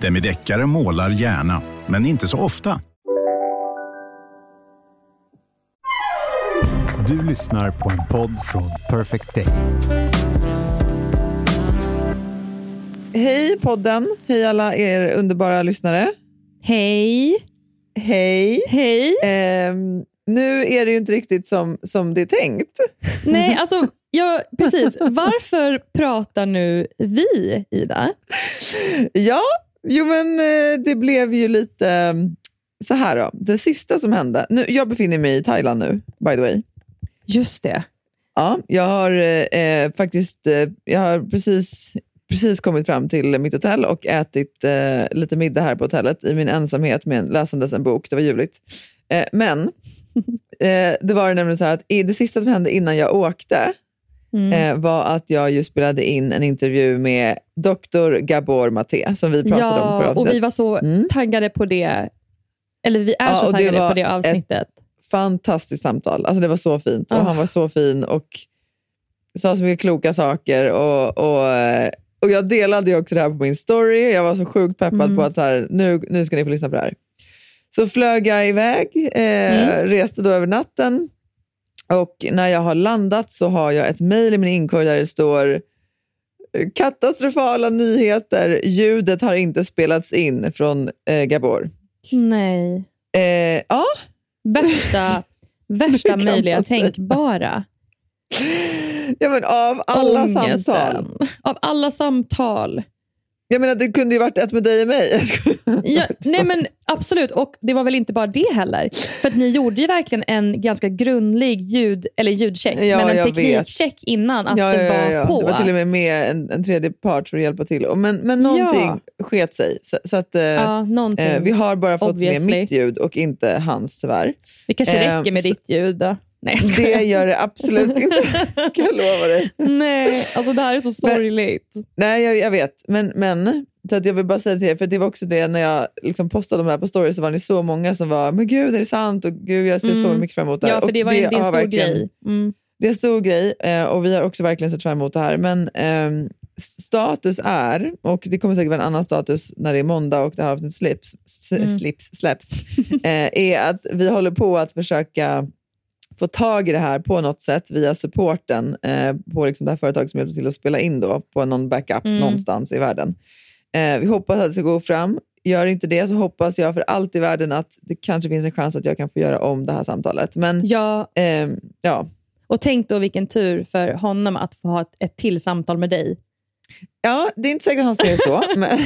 Demideckare målar gärna, men inte så ofta. Du lyssnar på en podd från Perfect Day. Hej podden. Hej alla er underbara lyssnare. Hej. Hej. Hej. Ehm, nu är det ju inte riktigt som, som det är tänkt. Nej, alltså, ja, precis. Varför pratar nu vi, Ida? Ja, jo men eh, det blev ju lite eh, så här då. Det sista som hände. Nu, jag befinner mig i Thailand nu, by the way. Just det. Ja, jag har eh, faktiskt eh, jag har precis, precis kommit fram till mitt hotell och ätit eh, lite middag här på hotellet i min ensamhet med läsandes en bok. Det var ljuvligt. Eh, men eh, det var nämligen så här att i, det sista som hände innan jag åkte Mm. eh, var att jag just spelade in en intervju med Dr. Gabor Maté som vi pratade om förra Ja, och avsnittet. vi var så Mm. taggade på det. Eller vi är Ja, så det taggade var på det avsnittet. fantastiskt samtal. Alltså det var så fint och Ah. han var så fin och sa så mycket kloka saker. Och, och, och Jag delade ju också det här på min story. Jag var så sjukt peppad Mm. på att så här, nu, nu ska ni få lyssna på det här. Så flög jag iväg, eh, Mm. reste då över natten och när jag har landat så har jag ett mejl i min inkorg där det står katastrofala nyheter. Ljudet har inte spelats in från eh, Gabor. Nej. Eh, ja, Värsta, värsta möjliga tänkbara. ja, men av alla Ångesten. samtal. Av alla samtal. Jag menar, det kunde ju varit ett med dig och mig. Ja, nej men Absolut, och det var väl inte bara det heller. För att ni gjorde ju verkligen en ganska grundlig ljud, eller ljudcheck, Ja, men en teknikcheck innan att ja, det ja, var ja, ja. på. Det var till och med med en, en tredje part för att hjälpa till. Men, men någonting sket sig. Så, så att, eh, ja, eh, vi har bara fått obviously. med mitt ljud och inte hans tyvärr. det kanske eh, räcker med så- ditt ljud då. Nej, jag skojar. Det gör det absolut inte, kan jag lova dig. Nej, alltså det här är så sorgligt. Nej, jag, jag vet. Men, men så att jag vill bara säga till er, för det var också det när jag liksom postade de här på story så var ni så många som var men gud är det sant? Och gud jag ser så Mm. mycket fram emot det här. Ja, för det var en, det är en har stor grej. Mm. Det är en stor grej eh, och vi har också verkligen sett fram emot det här. Men s- status är, och det kommer säkert vara en annan status när det är måndag och det här avsnittet slips, Mm. slips, släpps, eh, är att vi håller på att försöka få tag i det här på något sätt via supporten eh, på liksom det här företaget som hjälper till att spela in då, på någon backup Mm. någonstans i världen. Eh, vi hoppas att det ska gå fram. Gör inte det så hoppas jag för allt i världen att det kanske finns en chans att jag kan få göra om det här samtalet. Men Ja, ehm, ja, och tänk då vilken tur för honom att få ha ett, ett till samtal med dig. Ja, det är inte säkert att han det så. Men...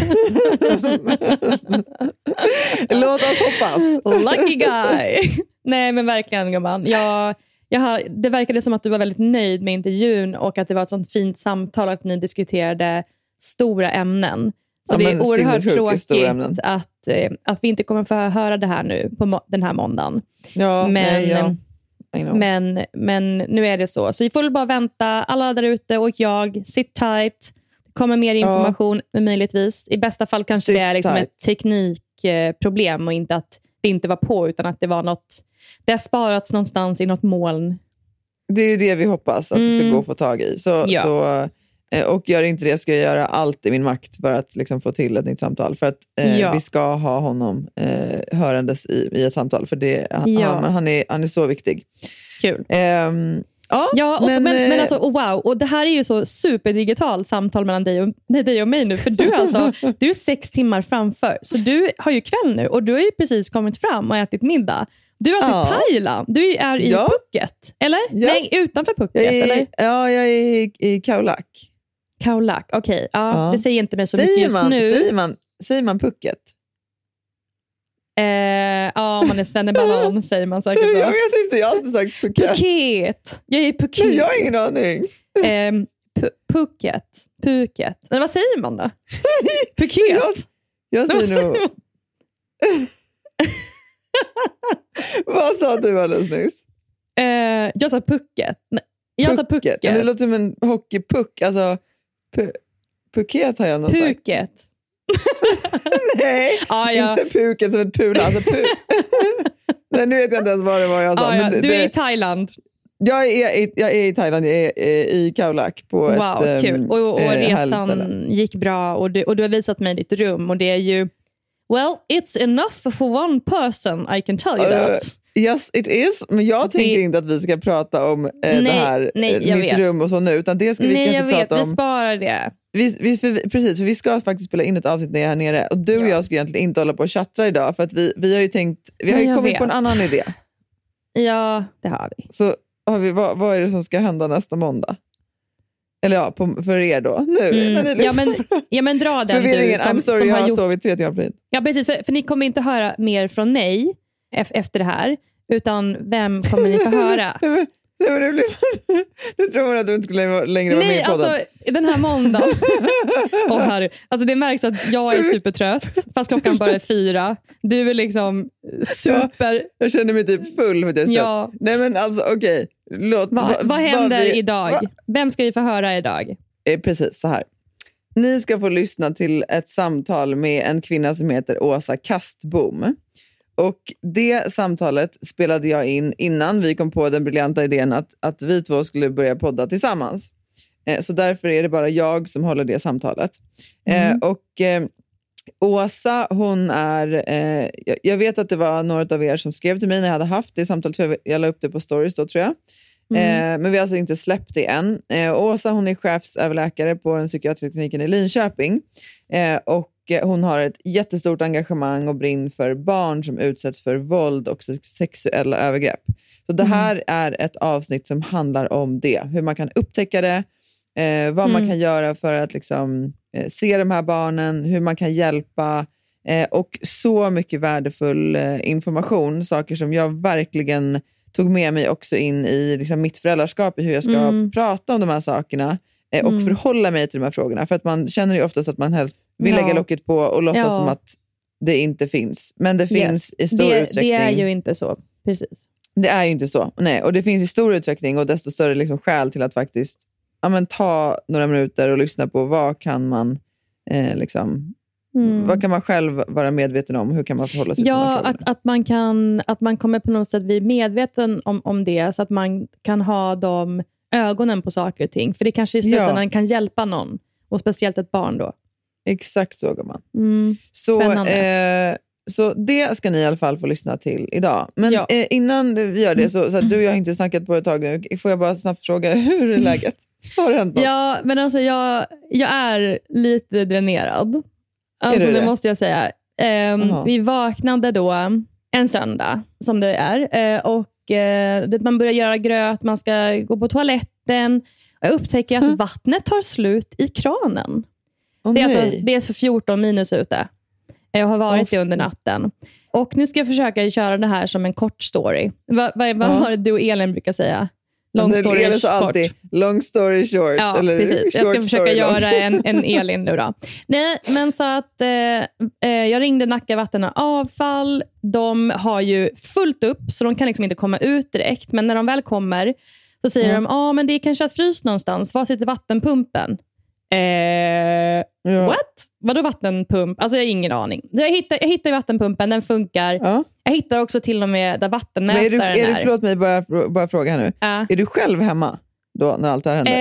Låt oss hoppas. Lucky guy! Nej men verkligen gumman. Jag, jag har, det verkade som att du var väldigt nöjd med intervjun och att det var ett sånt fint samtal att ni diskuterade stora ämnen. Ja, Och det är oerhört tråkigt att, eh, att vi inte kommer få höra det här nu på den här måndagen. Ja, Men- nej, ja. Know. Men, men nu är det så. Så vi får väl bara vänta. Alla där ute och jag, sit tight. Det kommer mer information möjligtvis. I bästa fall kanske Sit det är liksom tight. ett teknikproblem och inte att det inte var på utan att det var något det har sparats någonstans i något moln. Det är ju det vi hoppas att det ska Mm. gå att få tag i. Så, Ja. så, eh, och gör inte det ska jag göra allt i min makt för att liksom få till ett nytt samtal. För att eh, Ja. vi ska ha honom eh, hörandes i, i ett samtal. För det, han, Ja. han, han, är, han är så viktig. Kul. Ehm, ja, Ja, och, men, men, eh, alltså, och wow, och det här är ju så superdigitalt samtal mellan dig och, nej, dig och mig nu. För du, är alltså, du är sex timmar framför, så du har ju kväll nu och du har ju precis kommit fram och ätit middag. Du är alltså Ja. i Thailand, du är i Ja. Phuket, eller? Ja. Nej, utanför Phuket, är, eller? i- Ja, jag är i, i Khao Lak. Khao Lak, okej. Ja, Ja. Det säger inte mig så mycket Säger just man, nu. säger, man, säger man Phuket? Eh, ja, om man är svennebanan säger man säkert Jag så. vet inte, jag har alltid sagt Phuket. Phuket! Jag är i Phuket. Nej, jag har ingen aning. Ehm, Pu- Phuket. Phuket. Men vad säger man då? Phuket? Jag, Jag säger nog... Vad sa du alldeles nyss? Eh, jag sa pucket. Nej, Jag sa pucket. Men det låter som en hockeypuck. Alltså, pu puket har jag nog sagt. Puket. Nej, Ah, ja. inte puket som ett pula. Alltså, pu Nej, nu vet jag inte ens vad det var jag sa. Ah, ja. men det, Du är i Thailand. jag, är, i- jag är i Thailand, jag är eh, i Khao Lak på Wow, ett kul. ehm, Och, och eh, härligt ställe. resan gick bra och du, och du har visat mig ditt rum och det är ju Well, it's enough for one person, I can tell you Eh, that. Yes it is, men jag Det- tänker inte att vi ska prata om eh, det Nej, här, nej, eh, mitt vet. rum och så nu, utan det ska vi Nej, jag kanske vet. prata Vi om. sparar det. Vi, vi, för, vi- precis, för vi ska faktiskt spela in ett avsnitt när jag är här nere och du och Ja. jag ska egentligen inte hålla på och chattra idag för att vi, vi har ju tänkt, vi har Ja, kommit på en vet. annan idé. Ja, det har vi. Så har vi, vad, vad är det som ska hända nästa måndag? Eller ja, på, för er då. Nu, Mm. Ja, men, ja, men dra den du som, I'm sorry, som jag har gjort sovit tre timmar på. Ja, precis. För, för ni kommer inte höra mer från mig efter det här. Utan vem kommer ni få höra? Nej, men- nej, det blir, nu tror man att du inte skulle längre- längre vara med Nej, i podden. alltså den här måndagen. Åh, herre. alltså, det märks att jag är supertrött, fast klockan bara är fyra. Du är liksom super... Jag känner mig typ full för att jag är Ja. Nej men alltså okej, låt... Va, va- vad händer vi- idag? va- Vem ska vi få höra idag? Eh, Precis så här. Ni ska få lyssna till ett samtal med en kvinna som heter Åsa Kastbom. Och Det samtalet spelade jag in innan vi kom på den briljanta idén att, att vi två skulle börja podda tillsammans. Eh, så därför är det bara jag som håller det samtalet. Eh, och eh, Åsa, hon är... Eh, jag, jag vet att det var några av er som skrev till mig när jag hade haft det samtalet. för Jag jag la upp det på stories då tror jag. Eh, men vi har alltså inte släppt det än. Eh, Åsa hon är chefsöverläkare på den psykiatriska kliniken i Linköping. Och hon har ett jättestort engagemang och brinn för barn som utsätts för våld och sex- sexuella övergrepp. Så det här är ett avsnitt som handlar om det. Hur man kan upptäcka det, eh, vad man kan göra för att liksom, eh, se de här barnen, hur man kan hjälpa eh, och så mycket värdefull eh, information. Saker som jag verkligen tog med mig också in i liksom, mitt föräldraskap, i hur jag ska Mm. prata om de här sakerna eh, och Mm. förhålla mig till de här frågorna. För att man känner ju oftast att man helst vill Ja. lägga locket på och låtsas Ja. som att det inte finns. Men det finns Yes. i stor det, utsträckning. det är ju inte så. Precis. Det är ju inte så. Nej, och det finns i stor utsträckning och desto större liksom skäl till att faktiskt ja, men, ta några minuter och lyssna på vad kan man eh, liksom, Mm. vad kan man själv vara medveten om? Hur kan man förhålla sig till Ja, frågorna? att, att, man kan, att man kommer på något sätt bli medveten om, om det, så att man kan ha de ögonen på saker och ting. För det kanske i slutändan Ja. kan hjälpa någon, och speciellt ett barn då. Exakt så, gumman. Mm. Så, Spännande. eh, så det ska ni i alla fall få lyssna till idag. Men Ja. eh, innan vi gör det, så, så här, du och jag har inte snackat på ett tag nu. Får jag bara snabbt fråga, hur är läget? Har det hänt något? Ja, men alltså jag, jag är lite dränerad. Alltså, du det, det? måste jag säga. Jaha. vi vaknade då en söndag, som det är. Eh, och eh, Man börjar göra gröt, man ska gå på toaletten. Jag upptäcker att vattnet tar slut i kranen. Åh, Det är, alltså, det är så 14 minus ute. Jag har varit Åh, det under natten. Och Nu ska jag försöka köra det här som en kort story. Vad vad Ja. var det du och Elin brukar säga? Long story så short. alltid, long story short. Ja, eller precis. Jag ska försöka long. göra en, en Elin nu då. Nej, men så att eh, eh, jag ringde Nacka Vatten och Avfall. De har ju fullt upp, så de kan liksom inte komma ut direkt. Men när de väl kommer så säger Ja. de, ah, men det är kanske att frys någonstans. Var sitter vattenpumpen? Eh, Ja. What? Vadå vattenpump? Alltså jag har ingen aning. Jag hittar, jag hittar vattenpumpen, den funkar. Ja. Jag hittar också till och med där Men är vattenmätaren du, är du, förlåt mig, bara, bara fråga här nu. Ja. Är du själv hemma då när allt det här händer?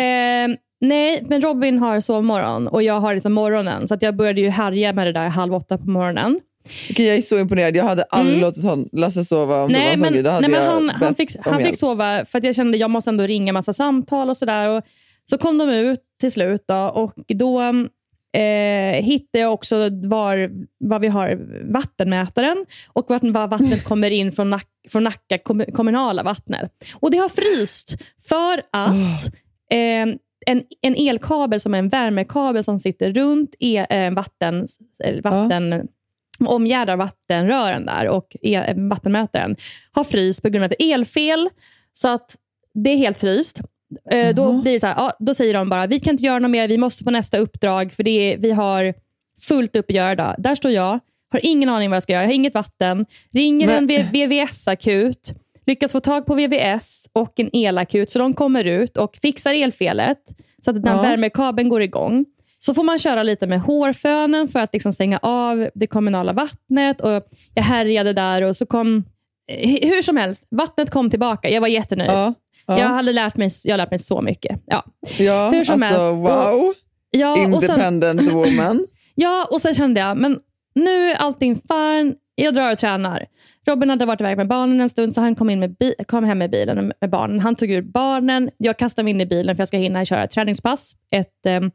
Eh, nej, men Robin har sovmorgon och jag har liksom morgonen. Så att jag började ju härja med det där halv åtta på morgonen. Okej, jag är så imponerad. Jag hade aldrig låtit hon, Lasse sova om det var Mm. Nej, en sån grej. Nej, men han, han, fick, han fick sova för att jag kände att jag måste ändå ringa massa samtal och sådär. Så kom de ut till slut då, och då eh, hittade jag också var, var vi har vattenmätaren och vart var vattnet kommer in från, Nack, från Nacka kom, kommunala vattnet. Och det har fryst för att eh, en, en elkabel som är en värmekabel som sitter runt e, eh, vatten, eh, vatten omgärdar vattenrören där och el, vattenmätaren har fryst på grund av ett elfel. Så att det är helt fryst. Eh, då, blir det så här, ja, då säger de bara, vi kan inte göra något mer, vi måste på nästa uppdrag för det är, vi har fullt upp att göra idag. Där står jag, har ingen aning vad jag ska göra, jag har inget vatten, ringer Men- en VVS-akut, lyckas få tag på VVS och en elakut, så de kommer ut och fixar elfelet så att den Ja. värmekabeln går igång. Så får man köra lite med hårfönen för att liksom stänga av det kommunala vattnet. Och Jag härjade där och så kom... eh, Hur som helst, vattnet kom tillbaka. Jag var jättenöjd. Ja, ja, Jag hade lärt mig, jag har lärt mig så mycket. Ja, ja, hur som alltså, helst. wow. ja, och sen, Independent woman. ja, och sen kände jag, men nu är allting fine. Jag drar och tränar. Robin hade varit iväg med barnen en stund, så han kom, in med bi- kom hem med bilen med barnen. Han tog ur barnen. Jag kastade mig in i bilen för jag ska hinna köra ett träningspass. Ett, ehm,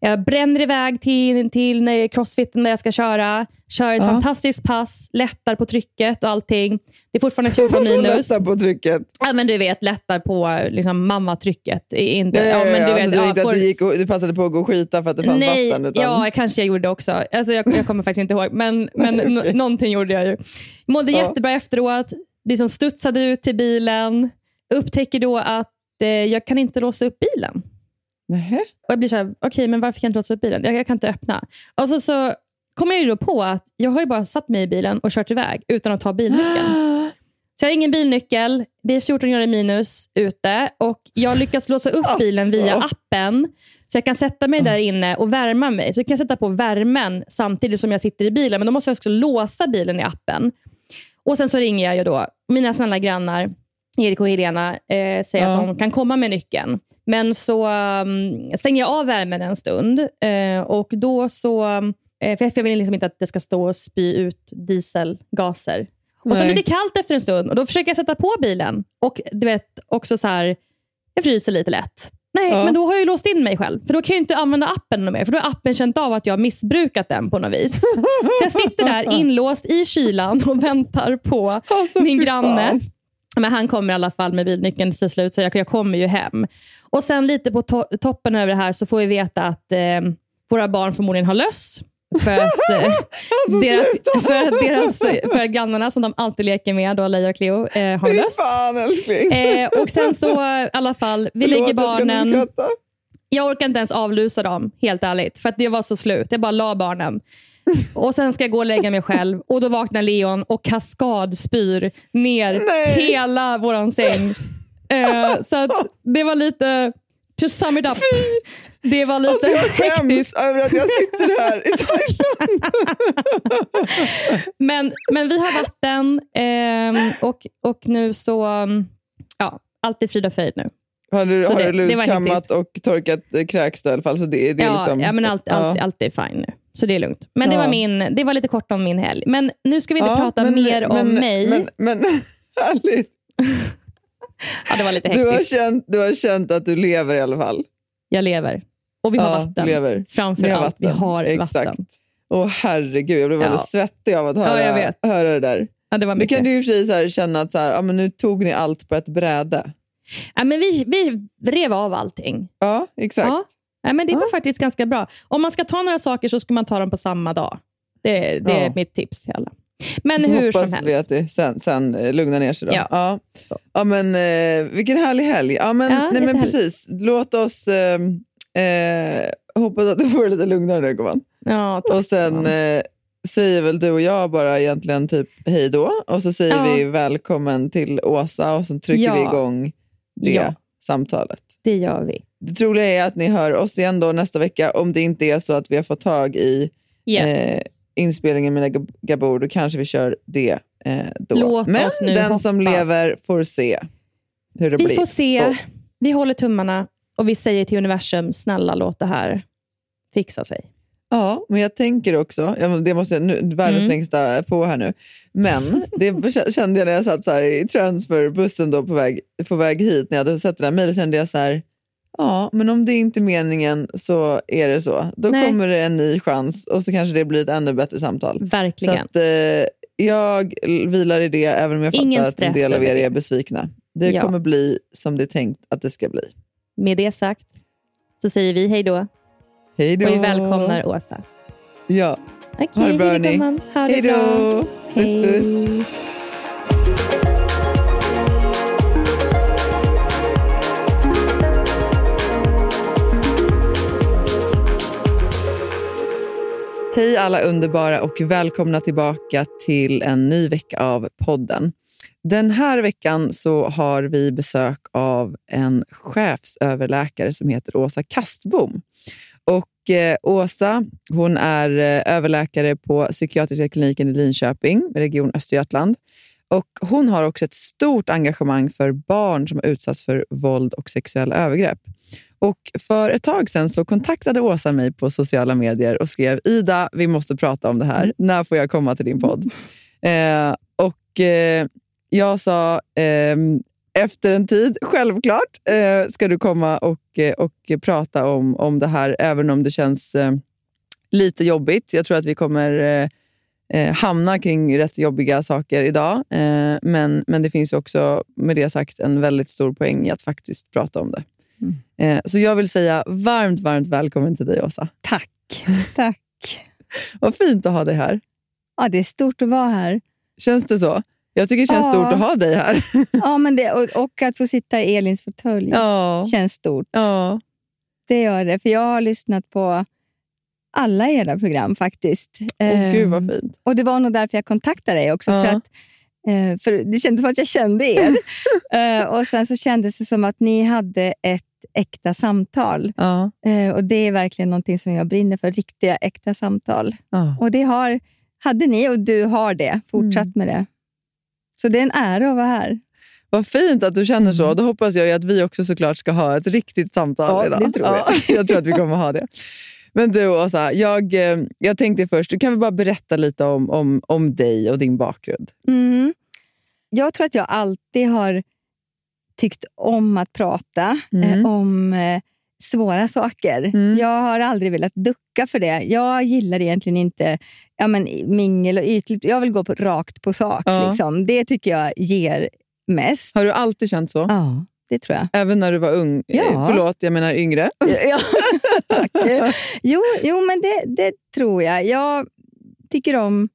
jag bränner iväg till, till crossfiten där jag ska köra. Kör ett Ja. fantastiskt pass, lättar på trycket och allting. Det är fortfarande 14 minus. Lätta på trycket. Ja, men du vet, lättar på liksom, mammatrycket. Inte, Ja, ja, men du vet, det var ja, inte får- att du, gick och, du passade på att gå och skita för att det fanns Nej, vatten. Utan... ja, kanske jag gjorde också. Alltså, jag, jag kommer faktiskt inte ihåg, men, men nå- någonting gjorde jag ju. Mådde Ja. jättebra efteråt, liksom studsade ut till bilen, upptäcker då att eh, jag kan inte låsa upp bilen. Nähä? Och jag blir så här, okej, men varför kan jag inte låsa upp bilen? Jag, jag kan inte öppna. Och så, så kommer jag ju då på att jag har ju bara satt mig i bilen och kört iväg utan att ta bilnyckeln. Så jag har ingen bilnyckel, det är 14 grader minus ute och jag lyckas låsa upp Alltså. bilen via appen. Så jag kan sätta mig där inne och värma mig. Så jag kan sätta på värmen samtidigt som jag sitter i bilen. Men då måste jag också låsa bilen i appen. Och Sen så ringer jag ju då mina snälla grannar, Erik och Helena, eh, säger Ja. att de kan komma med nyckeln. Men så um, stänger jag av värmen en stund eh, och då så, eh, för jag vill liksom inte att det ska stå och spy ut dieselgaser. Och sen blir det kallt efter en stund och då försöker jag sätta på bilen. Och du vet, också så här, jag fryser lite lätt. Nej, Ja. men då har jag ju låst in mig själv. För då kan jag inte använda appen mer. För då har appen känt av att jag har missbrukat den på något vis. Så jag sitter där inlåst i kylan och väntar på Alltså, min granne. fan. Men han kommer i alla fall med bilnyckeln till slut, så jag, jag kommer ju hem. Och sen lite på to- toppen över det här så får vi veta att eh, våra barn förmodligen har löss. För att, eh, deras, för, att deras, för att grannarna som de alltid leker med, då Leia och Cleo, eh, har löss. fan älskling. Eh, och sen så i alla fall, vi Förlåt, lägger barnen. Jag orkar inte ens avlusa dem, helt ärligt. För att det var så slut. Jag bara la barnen. Och Sen ska jag gå och lägga mig själv och då vaknar Leon och kaskadspyr ner Nej. hela våran säng. Eh, så att det var lite, to sum it up, det var lite Alltså, jag hektiskt. över att jag sitter här i Thailand. Men, men vi har vatten ehm, och, och nu så, um, ja, allt är frid och fröjd nu. Har du, Så har det- du det luskammat och torkat eh, kräks då, i alla fall? Så det, det ja, liksom, ja, men allt, allt, ja. allt är fine nu. Så det är lugnt. Men det, Ja. var min, det var lite kort om min helg. Men nu ska vi inte Ja, prata men- mer om men, mig. Men, men härligt. ja, det var lite Du har, hektiskt. känt, du har känt att du lever i alla fall. Jag lever. Och vi har Ja, vatten. lever. Framför allt, vi vatten. har Exakt. vatten. Åh herregud, jag blev Ja. väldigt svettig av att höra, Ja, höra det där. Ja, det var Nu mycket. kan du i och för sig känna att så här, ja, men nu tog ni allt på ett bräde. ja, men vi, vi rev av allting. Ja, exakt. Ja. Ja, men det var faktiskt ganska bra. Om man ska ta några saker så ska man ta dem på samma dag. Det, det är mitt tips till alla. Men hur som helst. vi att det sen, sen eh, lugnar ner sig. Då. Ja. Ja. Ja, men, eh, vilken härlig helg. Ja, men, Ja, nej, men precis. Låt oss eh, eh, hoppas att du får det lite lugnare nu, gumman. Ja, tack. Och sen eh, säger väl du och jag bara egentligen typ hej då. Och så säger Ja. vi välkommen till Åsa och så trycker vi igång det samtalet. det gör vi. Det troliga är att ni hör oss igen då nästa vecka. Om det inte är så att vi har fått tag i Yes. Inspelningen med Gab- Gabor, då kanske vi kör det eh, då. Låt Men oss nu den som hoppas. lever får se hur det vi blir. får se. Och- Vi håller tummarna och vi säger till universum, snälla låt det här fixa sig. Ja, men jag tänker också, det måste jag, nu, världens Mm. längsta på här nu, men det kände jag när jag satt så här i transferbussen då på väg, på väg hit, när jag hade sett det där mejlet, kände jag så här, ja, men om det inte är meningen så är det så. Då Nej. kommer det en ny chans och så kanske det blir ett ännu bättre samtal. Så Verkligen. att, eh, jag vilar i det, även om jag Ingen fattar att en del av er är besvikna. Det Ja. kommer bli som det är tänkt att det ska bli. Med det sagt så säger vi hej då Hej då! och vi välkomnar Åsa. Ja. Okej, Ha det bra, hörni. Hej då! Puss, puss! Hej. Alla underbara och välkomna tillbaka till en ny vecka av podden. Den här veckan så har vi besök av en chefsöverläkare som heter Åsa Kastbom. Och eh, Åsa hon är eh, överläkare på psykiatriska kliniken i Linköping, Region Östergötland. Och hon har också ett stort engagemang för barn som har utsatts för våld och sexuella övergrepp. Och För ett tag sedan så kontaktade Åsa mig på sociala medier och skrev Ida, vi måste prata om det här. När får jag komma till din podd? Eh, och eh, Jag sa eh, efter en tid, självklart, eh, ska du komma och, eh, och prata om, om det här, även om det känns eh, lite jobbigt. Jag tror att vi kommer hamna kring rätt jobbiga saker idag. Men, men det finns också, med det sagt, en väldigt stor poäng i att faktiskt prata om det. Eh, så jag vill säga varmt, varmt välkommen till dig, Åsa. Tack. Tack. Vad fint att ha dig här. Ja, det är stort att vara här. Känns det så? Jag tycker det känns Ja. stort att ha dig här. Ja, men det, och, och att få sitta i Elins fåtölj ja. känns stort. ja. Det gör det, för jag har lyssnat på alla era program faktiskt. Åh, Ehm, gud vad fint. Och det var nog därför jag kontaktade dig också. Ja. För, att, eh, för Det kändes som att jag kände er. Eh, och Sen så kändes det som att ni hade ett äkta samtal. Ja. Eh, och Det är verkligen någonting som jag brinner för, riktiga äkta samtal. Ja. Och det har, hade ni och du har det. Fortsatt Mm. med det. Så det är en ära att vara här. Vad fint att du känner så. Då hoppas jag att vi också såklart ska ha ett riktigt samtal Ja, idag. det tror jag. Ja, jag tror att vi kommer ha det. Men du Åsa, jag, eh, jag tänkte först, du kan väl bara berätta lite om, om, om dig och din bakgrund? Mm. Jag tror att jag alltid har tyckt om att prata Mm. eh, om eh, svåra saker. Mm. Jag har aldrig velat ducka för det. Jag gillar egentligen inte ja, men, mingel och ytligt. Jag vill gå på, rakt på sak. Ja. Liksom. Det tycker jag ger mest. Har du alltid känt så? Ja, det tror jag. Även när du var ung? Ja. Eh, Förlåt, jag menar yngre. Ja, tack. Jo, jo, men det, det tror jag. Jag tycker om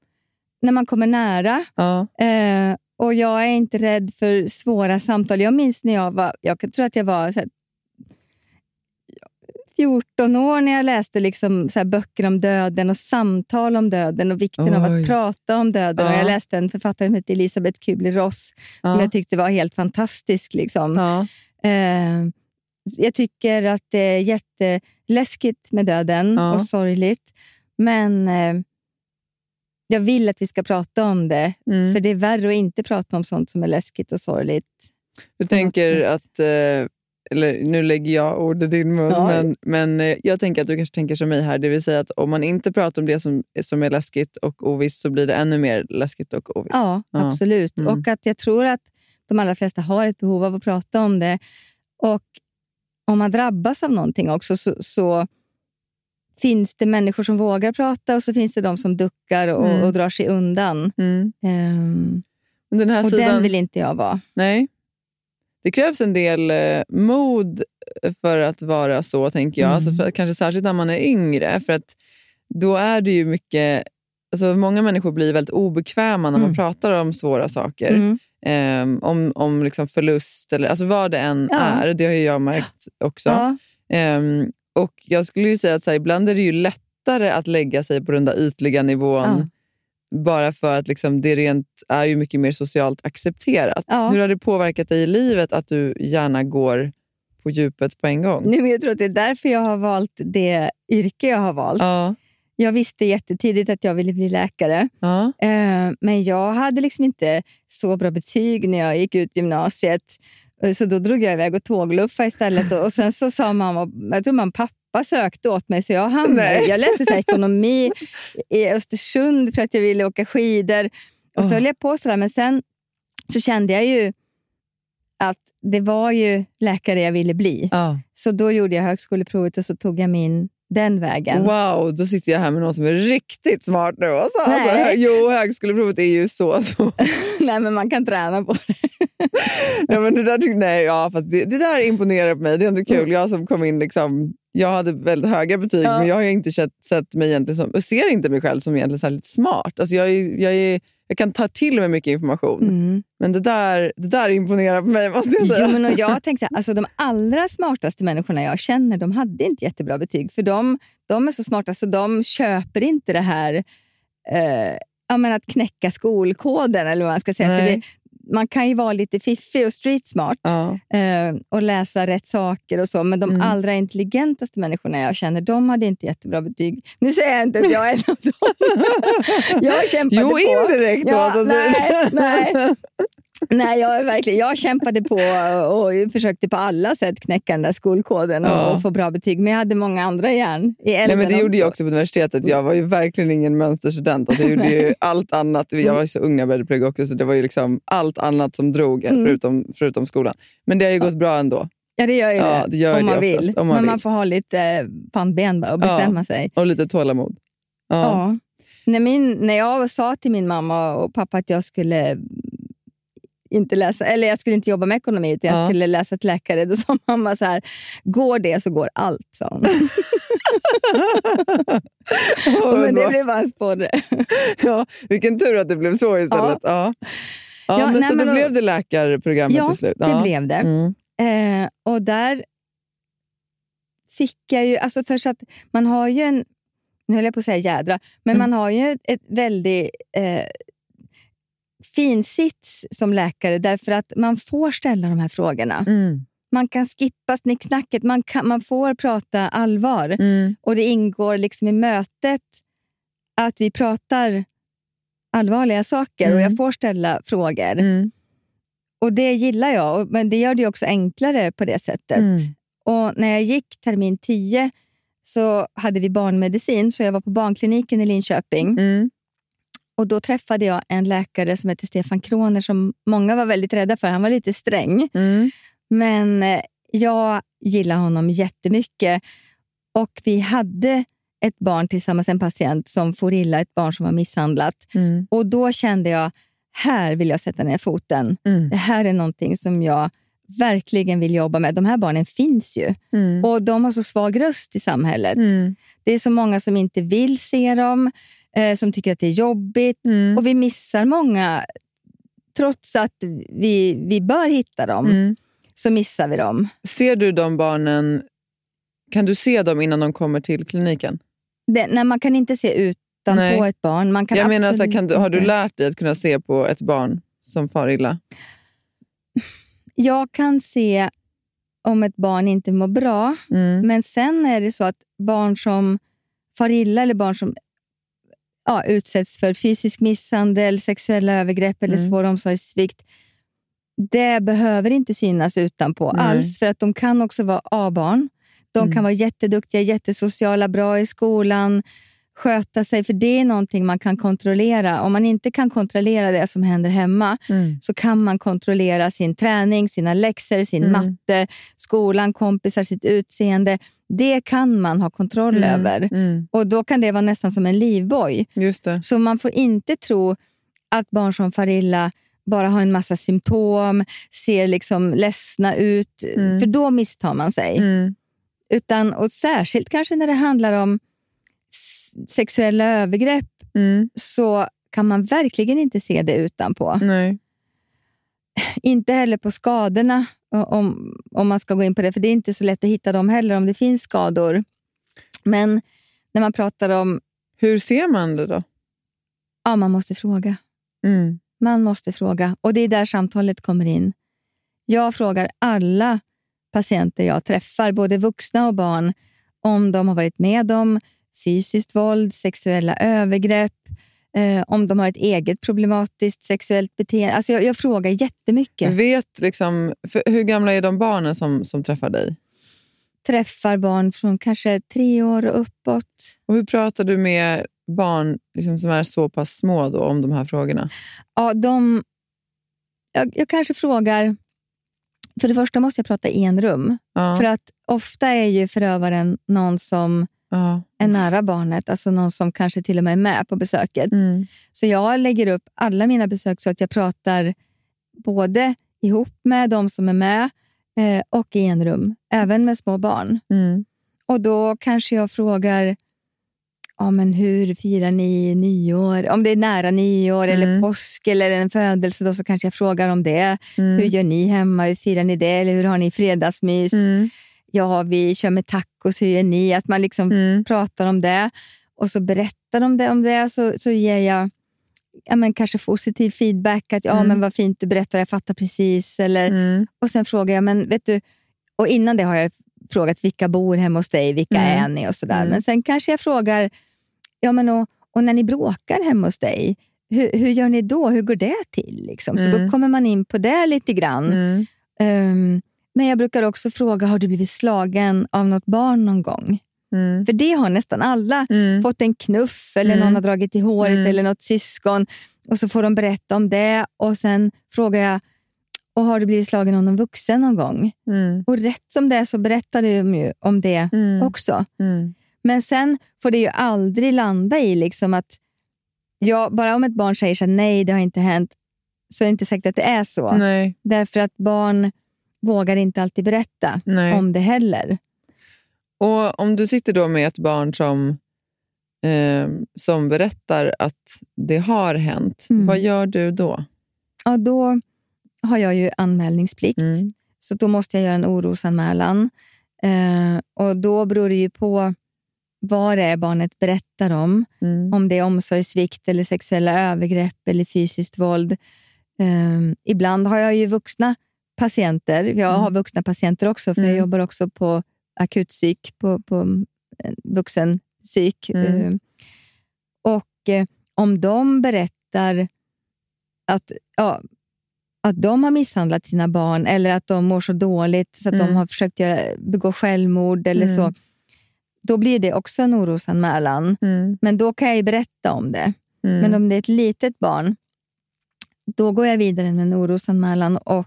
när man kommer nära. Ja. Eh, och Jag är inte rädd för svåra samtal. Jag minns när jag var, jag tror att jag var så här, 14 år när jag läste liksom så här böcker om döden och samtal om döden och vikten av Oj. att prata om döden. Och Ja. jag läste en författare som heter Elisabeth Kubler-Ross som Ja. jag tyckte var helt fantastisk. Liksom. Ja. Eh, jag tycker att det är jätteläskigt med döden och sorgligt. Men eh, jag vill att vi ska prata om det. Mm. För det är värre att inte prata om sånt som är läskigt och sorgligt. Du tänker att, eh, eller nu lägger jag ord i din mun, Ja. men, men eh, jag tänker att du kanske tänker som mig här, det vill säga att om man inte pratar om det som, som är läskigt och ovisst så blir det ännu mer läskigt och ovisst. Ja, Ja. absolut. Mm. Och att jag tror att de allra flesta har ett behov av att prata om det. Och om man drabbas av någonting också så, så finns det människor som vågar prata och så finns det de som duckar och, Mm. och drar sig undan. Mm. Men den här och sidan, den vill inte jag vara. Nej. Det krävs en del eh, mod för att vara så, tänker jag. Mm. Alltså för, kanske särskilt när man är yngre. För att då är det ju mycket... Alltså många människor blir väldigt obekväma när man Mm. pratar om svåra saker. Ehm, om om liksom förlust eller alltså vad det än Ja. är. Det har ju jag märkt också. Ja. Ehm, och Jag skulle ju säga att så här, ibland är det ju lättare att lägga sig på den där ytliga nivån bara för att liksom, det rent är ju mycket mer socialt accepterat. Ja. Hur har det påverkat dig i livet att du gärna går på djupet på en gång? Nej, men jag tror att det är därför jag har valt det yrke jag har valt. Ja, Jag visste jättetidigt att jag ville bli läkare. ja, Eh, Men jag hade liksom inte så bra betyg när jag gick ut gymnasiet. Så då drog jag iväg och tågluffa istället. Och och sen så sa mamma, jag tror man pappa sökte åt mig så jag hamnade, jag läste så ekonomi i Östersund för att jag ville åka skidor. Och så Åh. höll jag på sådär men sen så kände jag ju att det var ju läkare jag ville bli. ja. Så då gjorde jag högskoleprovet och så tog jag min den vägen. Wow, då sitter jag här med någon som är riktigt smart nu. Alltså, alltså, Nej. jo, högskoleprovet är ju så svårt. Nej, men man kan träna på det. ja, men det, där, nej, ja, fast det, det där imponerar på mig. Det är ändå Mm. kul. Jag som kom in, liksom, jag hade väldigt höga betyg, Ja. men jag har inte sett, sett mig egentligen som, ser inte mig själv som egentligen särskilt smart. Alltså, jag, är, jag är jag kan ta till mig mycket information. Mm. Men det där, det där imponerar på mig måste jag säga. Jo, men och jag tänkte, alltså, de allra smartaste människorna jag känner, de hade inte jättebra betyg. För de, de är så smarta så de köper inte det här eh, ja, men att knäcka skolkoden, eller vad man ska säga. För det, man kan ju vara lite fiffig och street smart Ja. eh, och läsa rätt saker och så, men de Mm. allra intelligentaste människorna jag känner, de hade inte jättebra betyg. Nu säger jag inte att jag är en av dem. Jag kämpade Jo, på. indirekt då. Ja, att nej, nej. Nej, jag, är verkligen, jag kämpade på och försökte på alla sätt knäcka den där skolkoden och, Ja. och få bra betyg. Men jag hade många andra järn i Nej, elden men det gjorde jag också på universitetet. Jag var ju verkligen ingen mönsterstudent. Alltså, jag gjorde ju allt annat. Jag var ju så ung när jag började plugga också, så det var ju liksom allt annat som drog Mm. förutom, förutom skolan. Men det har ju gått bra ändå. Ja, det gör ju Ja, det, det gör om, det man oftast, vill. om man men vill. man får ha lite pannben och Ja. bestämma sig. Och lite tålamod. Ja. Ja. När, min, när jag sa till min mamma och pappa att jag skulle inte läsa, eller jag skulle inte jobba med ekonomi, utan jag Ja. skulle läsa till läkare, då sa mamma så här, går det så går allt, sa hon. Åh, men det blev bara en sporre. ja, vilken tur att det blev så istället. Ja. Ja. Ja, men nej, så men då och- blev det läkarprogrammet Ja, till slut. det blev det. Mm. Eh, och där fick jag ju... Alltså för så att man har ju en... Nu höll jag på att säga jädra, men Mm. man har ju ett, ett väldigt eh, fin sits som läkare därför att man får ställa de här frågorna. Mm. Man kan skippa snicksnacket, man, kan, man får prata allvar. Mm. Och det ingår liksom i mötet att vi pratar allvarliga saker och Mm. jag får ställa frågor. Mm. Och Det gillar jag, och- men det gör det också enklare på det sättet. Mm. Och När jag gick termin 10 så hade vi barnmedicin, så jag var på barnkliniken i Linköping. Mm. Och Då träffade jag en läkare som heter Stefan Kroner som många var väldigt rädda för. Han var lite sträng. Mm. Men eh, jag gillar honom jättemycket. Och vi hade ett barn tillsammans, en patient som får illa, ett barn som var misshandlat. Mm. Och Då kände jag, här vill jag sätta ner foten. Mm. Det här är någonting som jag verkligen vill jobba med. De här barnen finns ju. Mm. Och de har så svag röst i samhället. Mm. Det är så många som inte vill se dem, eh, som tycker att det är jobbigt. Mm. Och vi missar många. Trots att vi, vi bör hitta dem, Mm. så missar vi dem. Ser du de barnen, kan du se dem innan de kommer till kliniken? Det, nej, man kan inte se utanpå Nej. ett barn. Man kan jag menar, så kan du, har du lärt dig att kunna se på ett barn som far illa? Jag kan se om ett barn inte mår bra, Mm. men sen är det så att barn som far illa eller barn som ja, utsätts för fysisk misshandel, sexuella övergrepp eller Mm. svår omsorgssvikt, det behöver inte synas utanpå Nej. alls, för att de kan också vara A-barn. De Mm. kan vara jätteduktiga, jättesociala, bra i skolan, sköta sig, för det är någonting man kan kontrollera. Om man inte kan kontrollera det som händer hemma, Mm. så kan man kontrollera sin träning, sina läxor, sin Mm. matte, skolan, kompisar, sitt utseende. Det kan man ha kontroll Mm. över. Mm. Och Då kan det vara nästan som en livboj. Just det. Så man får inte tro att barn som far illa bara har en massa symptom, ser liksom ledsna ut, Mm. för då misstar man sig. Mm. Utan, och Särskilt kanske när det handlar om sexuella övergrepp Mm. så kan man verkligen inte se det utanpå. Nej. Inte heller på skadorna, om, om man ska gå in på det, för det är inte så lätt att hitta dem heller om det finns skador. Men när man pratar om, Hur ser man det då? ja, man måste fråga. Mm. Man måste fråga och det är där samtalet kommer in. Jag frågar alla patienter jag träffar, både vuxna och barn, om de har varit med om fysiskt våld, sexuella övergrepp, eh, om de har ett eget problematiskt sexuellt beteende. Alltså jag, jag frågar jättemycket. Vet liksom, för hur gamla är de barnen som, som träffar dig? Träffar barn från kanske tre år och uppåt. Och hur pratar du med barn liksom, som är så pass små då, om de här frågorna? Ja, de, jag, jag kanske frågar... För det första måste jag prata i en rum. Ja. För att ofta är ju förövaren någon som ja. är nära barnet, alltså någon som kanske till och med är med på besöket. Mm. Så jag lägger upp alla mina besök så att jag pratar både ihop med de som är med eh, och i en rum, även med små barn. Mm. Och Då kanske jag frågar ja, men hur firar ni nyår? Om det är nära nyår eller Mm. påsk eller en födelse då, så kanske jag frågar om det. Mm. Hur gör ni hemma? Hur firar ni det? Eller hur har ni fredagsmys? Mm. Ja, vi kör med tacos. Hur gör ni? Att man liksom Mm. pratar om det och så berättar de det, om det så, så ger jag ja, men kanske positiv feedback. Att ja, Mm. men vad fint du berättar, jag fattar precis. Eller, Mm. Och sen frågar jag, men vet du, och innan det har jag frågat vilka bor hemma hos dig, vilka Mm. är ni och sådär. Mm. Men sen kanske jag frågar, ja men och, och när ni bråkar hemma hos dig, hur, hur gör ni då? Hur går det till? Liksom? Så Mm. då kommer man in på det lite grann. Mm. Men jag brukar också fråga, har du blivit slagen av något barn någon gång? Mm. För det har nästan alla. Mm. Fått en knuff eller Mm. någon har dragit i håret Mm. eller något syskon. Och så får de berätta om det och sen frågar jag, och har du blivit slagen av någon vuxen någon gång? Mm. Och rätt som det är så berättar de ju om det Mm. också. Men sen får det ju aldrig landa i liksom att, ja, bara om ett barn säger så här, nej det har inte hänt, så är det inte säkert att det är så. Nej. Därför att barn vågar inte alltid berätta Nej. om det heller. Och om du sitter då med ett barn som, eh, som berättar att det har hänt, Mm. vad gör du då? Ja, då har jag ju anmälningsplikt. Mm. Så då måste jag göra en orosanmälan. Eh, och Då beror det ju på vad det är barnet berättar om. Mm. Om det är omsorgssvikt, eller sexuella övergrepp eller fysiskt våld. Eh, ibland har jag ju vuxna patienter. Jag har vuxna patienter också, för jag Mm. jobbar också på akutpsyk, på, på eh, vuxenpsyk. Mm. Eh, och eh, om de berättar att, ja, att de har misshandlat sina barn eller att de mår så dåligt så att Mm. de har försökt göra, begå självmord eller Mm. så, då blir det också en orosanmälan. Mm. Men då kan jag berätta om det. Mm. Men om det är ett litet barn, då går jag vidare med en orosanmälan. Och,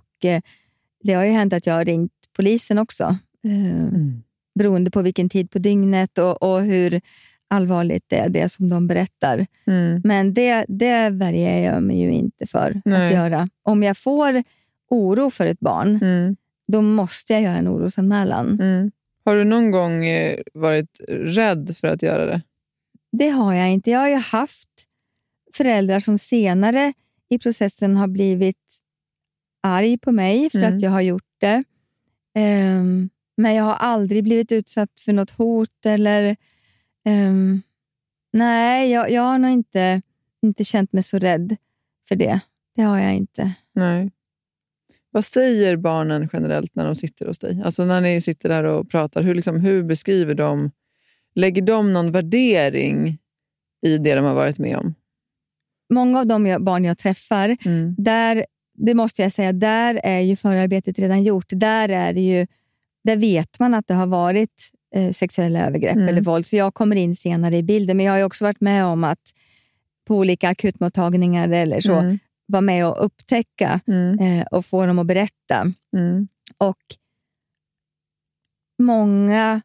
det har ju hänt att jag har ringt polisen också, eh, Mm. beroende på vilken tid på dygnet och, och hur allvarligt det är, det som de berättar. Mm. Men det, det värjer jag mig ju inte för Nej. att göra. Om jag får oro för ett barn, Mm. då måste jag göra en orosanmälan. Mm. Har du någon gång eh, varit rädd för att göra det? Det har jag inte. Jag har ju haft föräldrar som senare i processen har blivit arg på mig för Mm. att jag har gjort det. Ehm, men jag har aldrig blivit utsatt för något hot eller... ehm, nej, jag, jag har nog inte, inte känt mig så rädd för det. Det har jag inte. Nej. Vad säger barnen generellt när de sitter hos dig? Alltså när ni sitter där och pratar, hur, liksom, hur beskriver de? Lägger de någon värdering i det de har varit med om? Många av de barn jag träffar, Mm. där, det måste jag säga, där är ju förarbetet redan gjort. Där, är ju, där vet man att det har varit eh, sexuella övergrepp Mm. eller våld, så jag kommer in senare i bilden. Men jag har också varit med om att på olika akutmottagningar eller så, Mm. vara med och upptäcka Mm. eh, och få dem att berätta. Mm. Och många...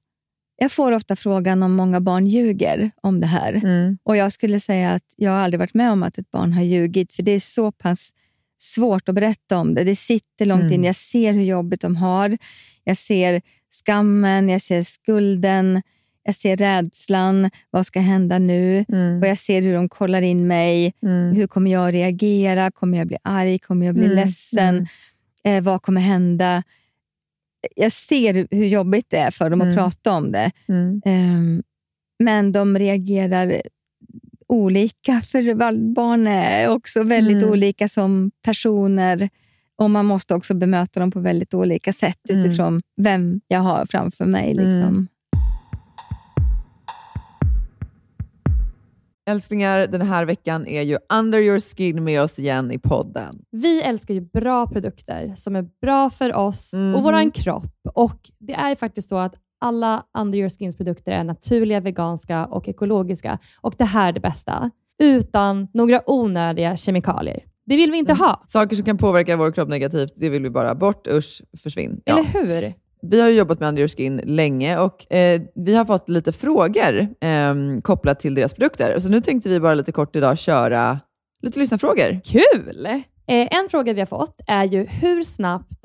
Jag får ofta frågan om många barn ljuger om det här. Mm. Och Jag skulle säga att jag har aldrig varit med om att ett barn har ljugit, för det är så pass svårt att berätta om det. Det sitter långt Mm. in. Jag ser hur jobbigt de har. Jag ser skammen, jag ser skulden, jag ser rädslan. Vad ska hända nu? Mm. Och Jag ser hur de kollar in mig. Mm. Hur kommer jag reagera? Kommer jag bli arg? Kommer jag bli Mm. ledsen? Mm. Eh, vad kommer hända? Jag ser hur jobbigt det är för dem Mm. att prata om det. Mm. Ehm, men de reagerar olika, för barn är också väldigt Mm. olika som personer. Och Man måste också bemöta dem på väldigt olika sätt Mm. utifrån vem jag har framför mig. Liksom. Mm. Älsklingar, den här veckan är ju Under your skin med oss igen i podden. Vi älskar ju bra produkter som är bra för oss Mhm. och vår kropp. Och Det är ju faktiskt så att alla Under Your Skins produkter är naturliga, veganska och ekologiska. Och det här är det bästa. Utan några onödiga kemikalier. Det vill vi inte ha. Saker som kan påverka vår kropp negativt, det vill vi bara bort. Usch, försvinn. Ja. Eller hur? Vi har jobbat med Under your skin länge och eh, vi har fått lite frågor eh, kopplat till deras produkter. Så nu tänkte vi bara lite kort idag köra lite lyssnarfrågor. Kul! Eh, en fråga vi har fått är ju hur snabbt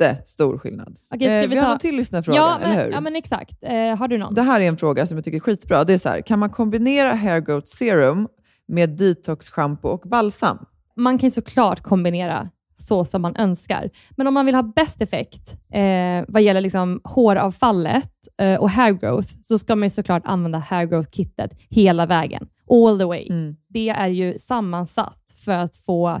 jättestor skillnad. Okej, ska eh, vi vi har ta- någon till lyssnarfråga, ja, men, eller hur? Ja, men exakt. Eh, har du någon? Det här är en fråga som jag tycker är skitbra. Det är så här, kan man kombinera hair growth serum med detox shampoo och balsam? man kan såklart kombinera så som man önskar. Men om man vill ha bäst effekt eh, vad gäller liksom håravfallet eh, och hair growth, så ska man ju såklart använda hair growth-kittet hela vägen. All the way. Mm. Det är ju sammansatt för att få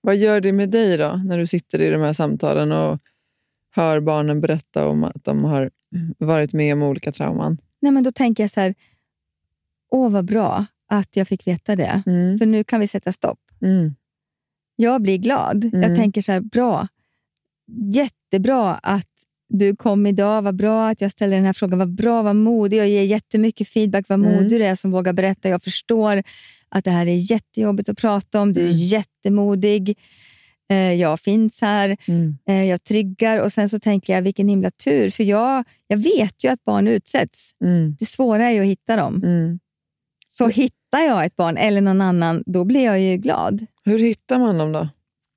Vad gör det med dig då, när du sitter i de här samtalen och hör barnen berätta om att de har varit med om olika trauman? Nej, men då tänker jag så här, åh vad bra att jag fick veta det. Mm. För nu kan vi sätta stopp. Mm. Jag blir glad. Mm. Jag tänker så här, bra. Jättebra att du kom idag. Vad bra att jag ställde den här frågan. Vad bra, vad modig. Jag ger jättemycket feedback. Vad Mm. modig du är som vågar berätta. Jag förstår att det här är jättejobbigt att prata om. Du är Mm. jättemodig. Eh, Jag finns här. Mm. Eh, Jag tryggar. Och sen så tänker jag, vilken himla tur. För jag, jag vet ju att barn utsätts. Mm. Det svåra är ju att hitta dem. Mm. Så hittar jag ett barn eller någon annan, då blir jag ju glad. Hur hittar man dem då?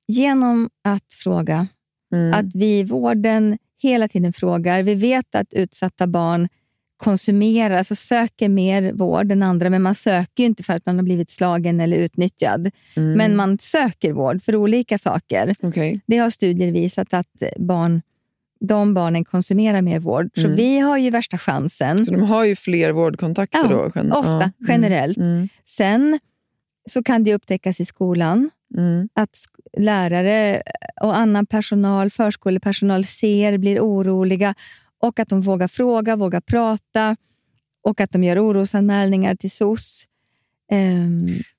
Genom att fråga. Mm. Att vi i vården hela tiden frågar. Vi vet att utsatta barn konsumerar, alltså söker mer vård än andra, men man söker ju inte för att man har blivit slagen eller utnyttjad. Mm. Men man söker vård för olika saker. Okej. Det har studier visat att barn, de barnen konsumerar mer vård. Så Mm. vi har ju värsta chansen. Så de har ju fler vårdkontakter Ja, då? gen- ofta, ja. Mm. generellt. Mm. Sen så kan det upptäckas i skolan Mm. att lärare och annan personal, förskolepersonal ser, blir oroliga och att de vågar fråga, vågar prata och att de gör orosanmälningar till SOS.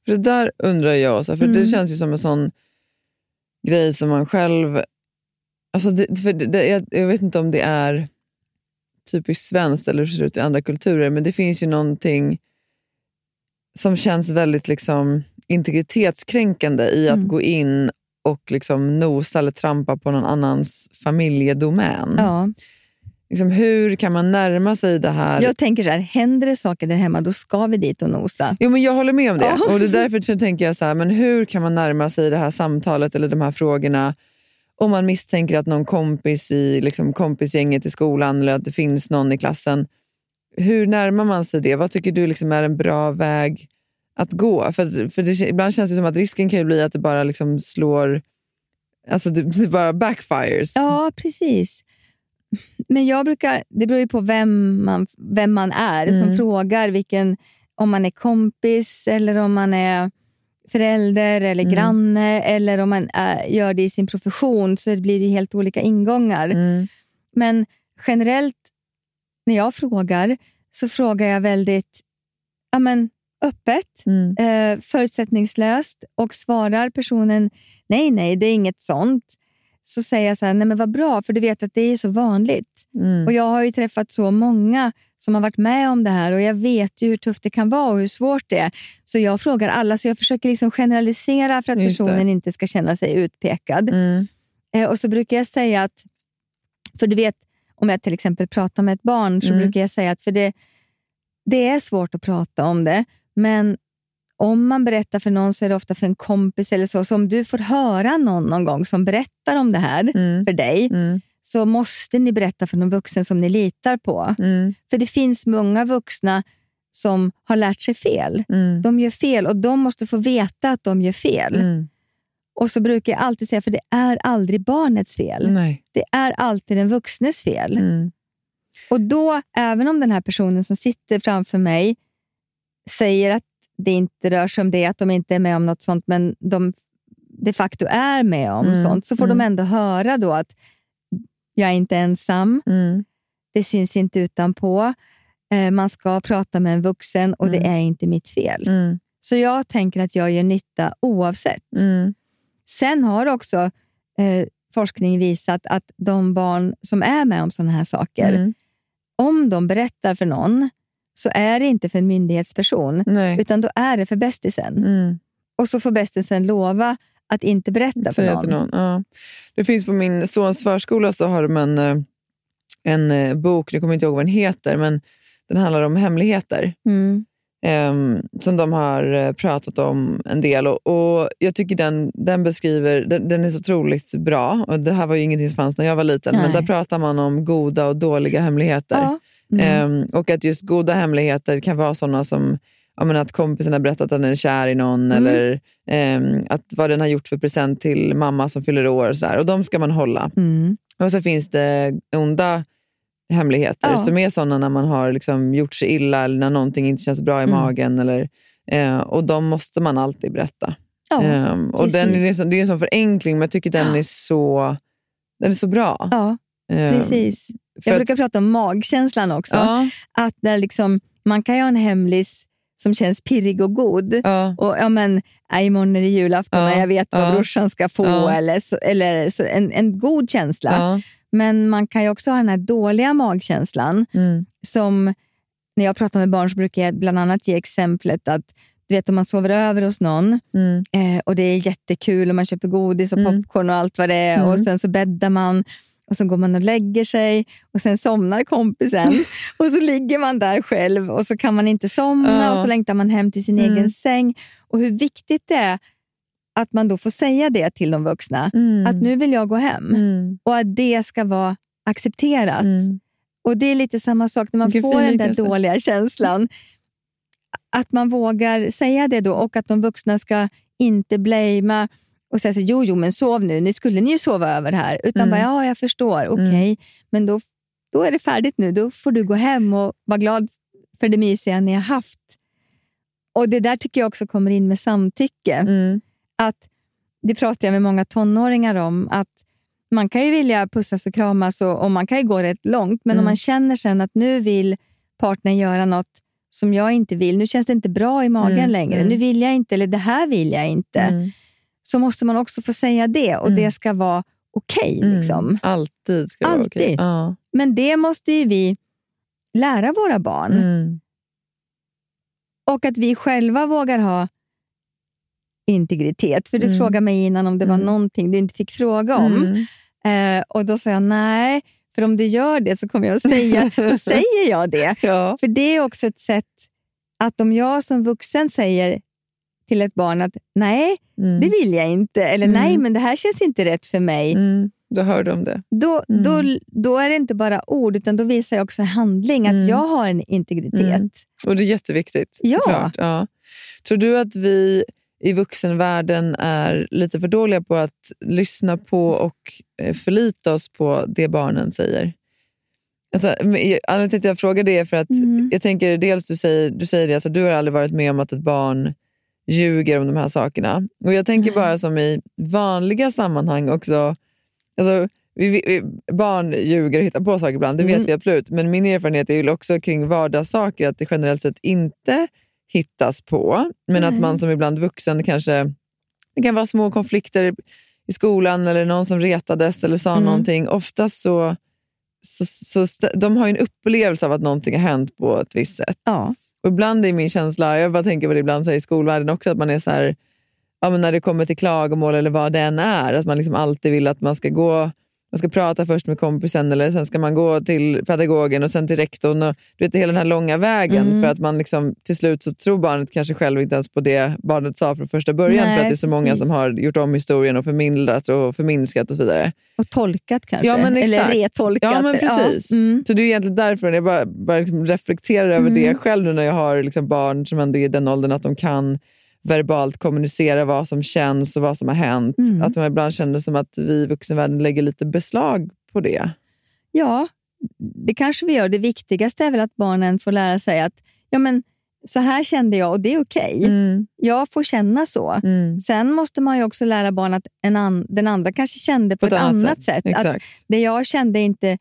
För det där undrar jag, för Mm. det känns ju som en sån grej som man själv... Alltså det, för det, jag, jag vet inte om det är typiskt svenskt eller hur det ser ut i andra kulturer, men det finns ju någonting som känns väldigt liksom integritetskränkande i att Mm. gå in och liksom nosa eller trampa på någon annans familjedomän. ja. Liksom, hur kan man närma sig det här? Jag tänker så här, händer det saker där hemma, då ska vi dit och nosa. Jo, men jag håller med om det. Ja. Och det är därför så tänker jag så här, men hur kan man närma sig det här samtalet eller de här frågorna om man misstänker att någon kompis i liksom, kompisgänget i skolan eller att det finns någon i klassen. Hur närmar man sig det? Vad tycker du liksom är en bra väg att gå? För, för det, ibland känns det som att risken kan bli att det bara liksom slår, alltså det, det bara backfires. Ja, precis. Men jag brukar, det beror ju på vem man, vem man är som Mm. frågar vilken, om man är kompis eller om man är förälder eller Mm. granne eller om man är, gör det i sin profession så blir det helt olika ingångar. Mm. Men generellt när jag frågar så frågar jag väldigt ja, men, öppet, Mm. eh, förutsättningslöst och svarar personen nej, nej, det är inget sånt. Så säger jag så här, nej men vad bra, för du vet att det är så vanligt. Mm. Och Jag har ju träffat så många som har varit med om det här och jag vet ju hur tufft det kan vara och hur svårt det är. Så jag frågar alla, så jag försöker liksom generalisera för att Just det. personen inte ska känna sig utpekad. Mm. Eh, och så brukar jag säga att, för du vet, om jag till exempel pratar med ett barn så Mm. brukar jag säga att för det, det är svårt att prata om det, men om man berättar för någon så är det ofta för en kompis eller så. Så om du får höra någon någon gång som berättar om det här Mm. för dig, Mm. så måste ni berätta för någon vuxen som ni litar på. Mm. För det finns många vuxna som har lärt sig fel. Mm. De gör fel och de måste få veta att de gör fel. Mm. Och så brukar jag alltid säga, för det är aldrig barnets fel. Nej. Det är alltid den vuxnes fel. Mm. Och då, även om den här personen som sitter framför mig säger att det inte rör sig om det, att de inte är med om något sånt, men de de facto är med om Mm, sånt, så får mm. de ändå höra då att jag är inte ensam, Mm. det syns inte utanpå, eh, man ska prata med en vuxen och det Mm. är inte mitt fel. Mm. Så jag tänker att jag gör nytta oavsett. Mm. Sen har också eh, forskning visat att de barn som är med om sådana här saker, om de berättar för någon, så är det inte för en myndighetsperson, Nej. utan då är det för bästisen. Mm. Och så får bästisen lova att inte berätta för någon. till någon. Ja. Det finns på min sons förskola så har de en, eh, en eh, bok, jag kommer inte ihåg vad den heter, men den handlar om hemligheter. Mm. ehm, som de har eh, pratat om en del. Och, och Jag tycker den, den beskriver, den, den är så otroligt bra. Och Det här var ju ingenting som fanns när jag var liten, men Nej. där pratar man om goda och dåliga hemligheter. Ja. Mm. Ehm, och att just goda hemligheter kan vara sådana som ja, men att kompisen har berättat att den är kär i någon Mm. eller ehm, att vad den har gjort för present till mamma som fyller år. Och, så här. och de ska man hålla. Mm. Och så finns det onda hemligheter Ja. som är sådana när man har liksom gjort sig illa eller när någonting inte känns bra i Mm. magen. Eller, eh, och de måste man alltid berätta. Ja, Ehm, och den, det, är så, det är en sån förenkling, men jag tycker den är så, den är så bra. ja, precis. för Jag att- brukar prata om magkänslan också. Ja, Att när liksom, man kan ju ha en hemlis som känns pirrig och god. ja, Och ja, men, äh, imorgon är det julafton Ja, och jag vet vad ja, brorsan ska få. Eller, så, eller så, en, en god känsla. Men man kan ju också ha den här dåliga magkänslan. Mm, Som när jag pratar med barn så brukar jag bland annat ge exemplet att du vet om man sover över hos någon mm, eh, och det är jättekul och man köper godis och Mm. popcorn och allt vad det är Mm. och sen så bäddar man och så går man och lägger sig och sen somnar kompisen och så ligger man där själv och så kan man inte somna och så längtar man hem till sin Mm. egen säng. Och hur viktigt det är att man då får säga det till de vuxna. mm, Att nu vill jag gå hem mm, och att det ska vara accepterat. mm. Och Det är lite samma sak när man Vilken får den där liknelse. dåliga känslan. Att man vågar säga det då och att de vuxna ska inte blamea och säga så, jo, jo, men sov nu. Nu skulle ni ju sova över här. Utan Mm. bara, ja, jag förstår. Okej, men då, då är det färdigt nu. Då får du gå hem och vara glad för det mysiga ni har haft. Och Det där tycker jag också kommer in med samtycke. Mm. Att, det pratar jag med många tonåringar om. att Man kan ju vilja pussas och kramas och, och man kan ju gå rätt långt. Men Mm. om man känner sen att nu vill partnern göra något som jag inte vill. Nu känns det inte bra i magen Mm, längre. mm. Nu vill jag inte, eller det här vill jag inte. Mm. Så måste man också få säga det och Mm. det ska vara okej. Mm. liksom. Alltid ska det vara okej. Alltid. Ja. Men det måste ju vi lära våra barn. Mm. Och att vi själva vågar ha integritet. För du Mm. frågade mig innan om det var Mm. någonting du inte fick fråga om. Mm. Eh, och Då sa jag nej, för om du gör det så kommer jag att säga, då säger jag det. Ja. För det är också ett sätt att om jag som vuxen säger till ett barn att nej, Mm. det vill jag inte, eller Mm. nej, men det här känns inte rätt för mig. Mm. Då hör de det. Då, Mm. då, då är det inte bara ord, utan då visar jag också handling att Mm. jag har en integritet. Mm. Och det är jätteviktigt. Ja. Såklart. Ja. Tror du att vi i vuxenvärlden är lite för dåliga på att lyssna på och eh, förlita oss på det barnen säger? Alltså, anledningen till att jag frågar det är för att Mm. jag tänker dels du säger, du säger det, alltså, du har aldrig varit med om att ett barn ljuger om de här sakerna. Och Jag tänker Nej. bara som i vanliga sammanhang också. Alltså, vi, vi, barn ljuger och hittar på saker ibland, det vet Mm. vi absolut. Men min erfarenhet är väl också kring vardagssaker att det generellt sett inte hittas på. Men att Nej. man som ibland vuxen kanske, det kan vara små konflikter i skolan eller någon som retades eller sa Mm. någonting. Oftast så, så, så de har ju en upplevelse av att någonting har hänt på ett visst sätt. Ja. Och ibland är min känsla, jag bara tänker på det ibland så här i skolvärlden också, att man är så här, ja, men när det kommer till klagomål eller vad det än är, att man liksom alltid vill att man ska gå man ska prata först med kompisen eller sen ska man gå till pedagogen och sen till rektorn. Och, du vet, hela den här långa vägen Mm. för att man liksom, till slut så tror barnet kanske själv inte ens på det barnet sa från första början Nej, för att det är så många precis. som har gjort om historien och förmildrat och förminskat och så vidare. Och tolkat kanske. Ja, Eller retolkat. Ja, men precis. Ja, mm. Så det är egentligen därför jag bara, bara liksom reflekterar över Mm. det själv nu när jag har liksom barn som ändå är i den åldern att de kan verbalt kommunicera vad som känns och vad som har hänt. Mm. Att man ibland känner som att vi i vuxenvärlden lägger lite beslag på det. Ja, det kanske vi gör. Det viktigaste är väl att barnen får lära sig att ja, men, så här kände jag och det är okej. Mm. Jag får känna så. Mm. Sen måste man ju också lära barn att en an, den andra kanske kände på, ett, annat sätt. Att Exakt. det jag kände inte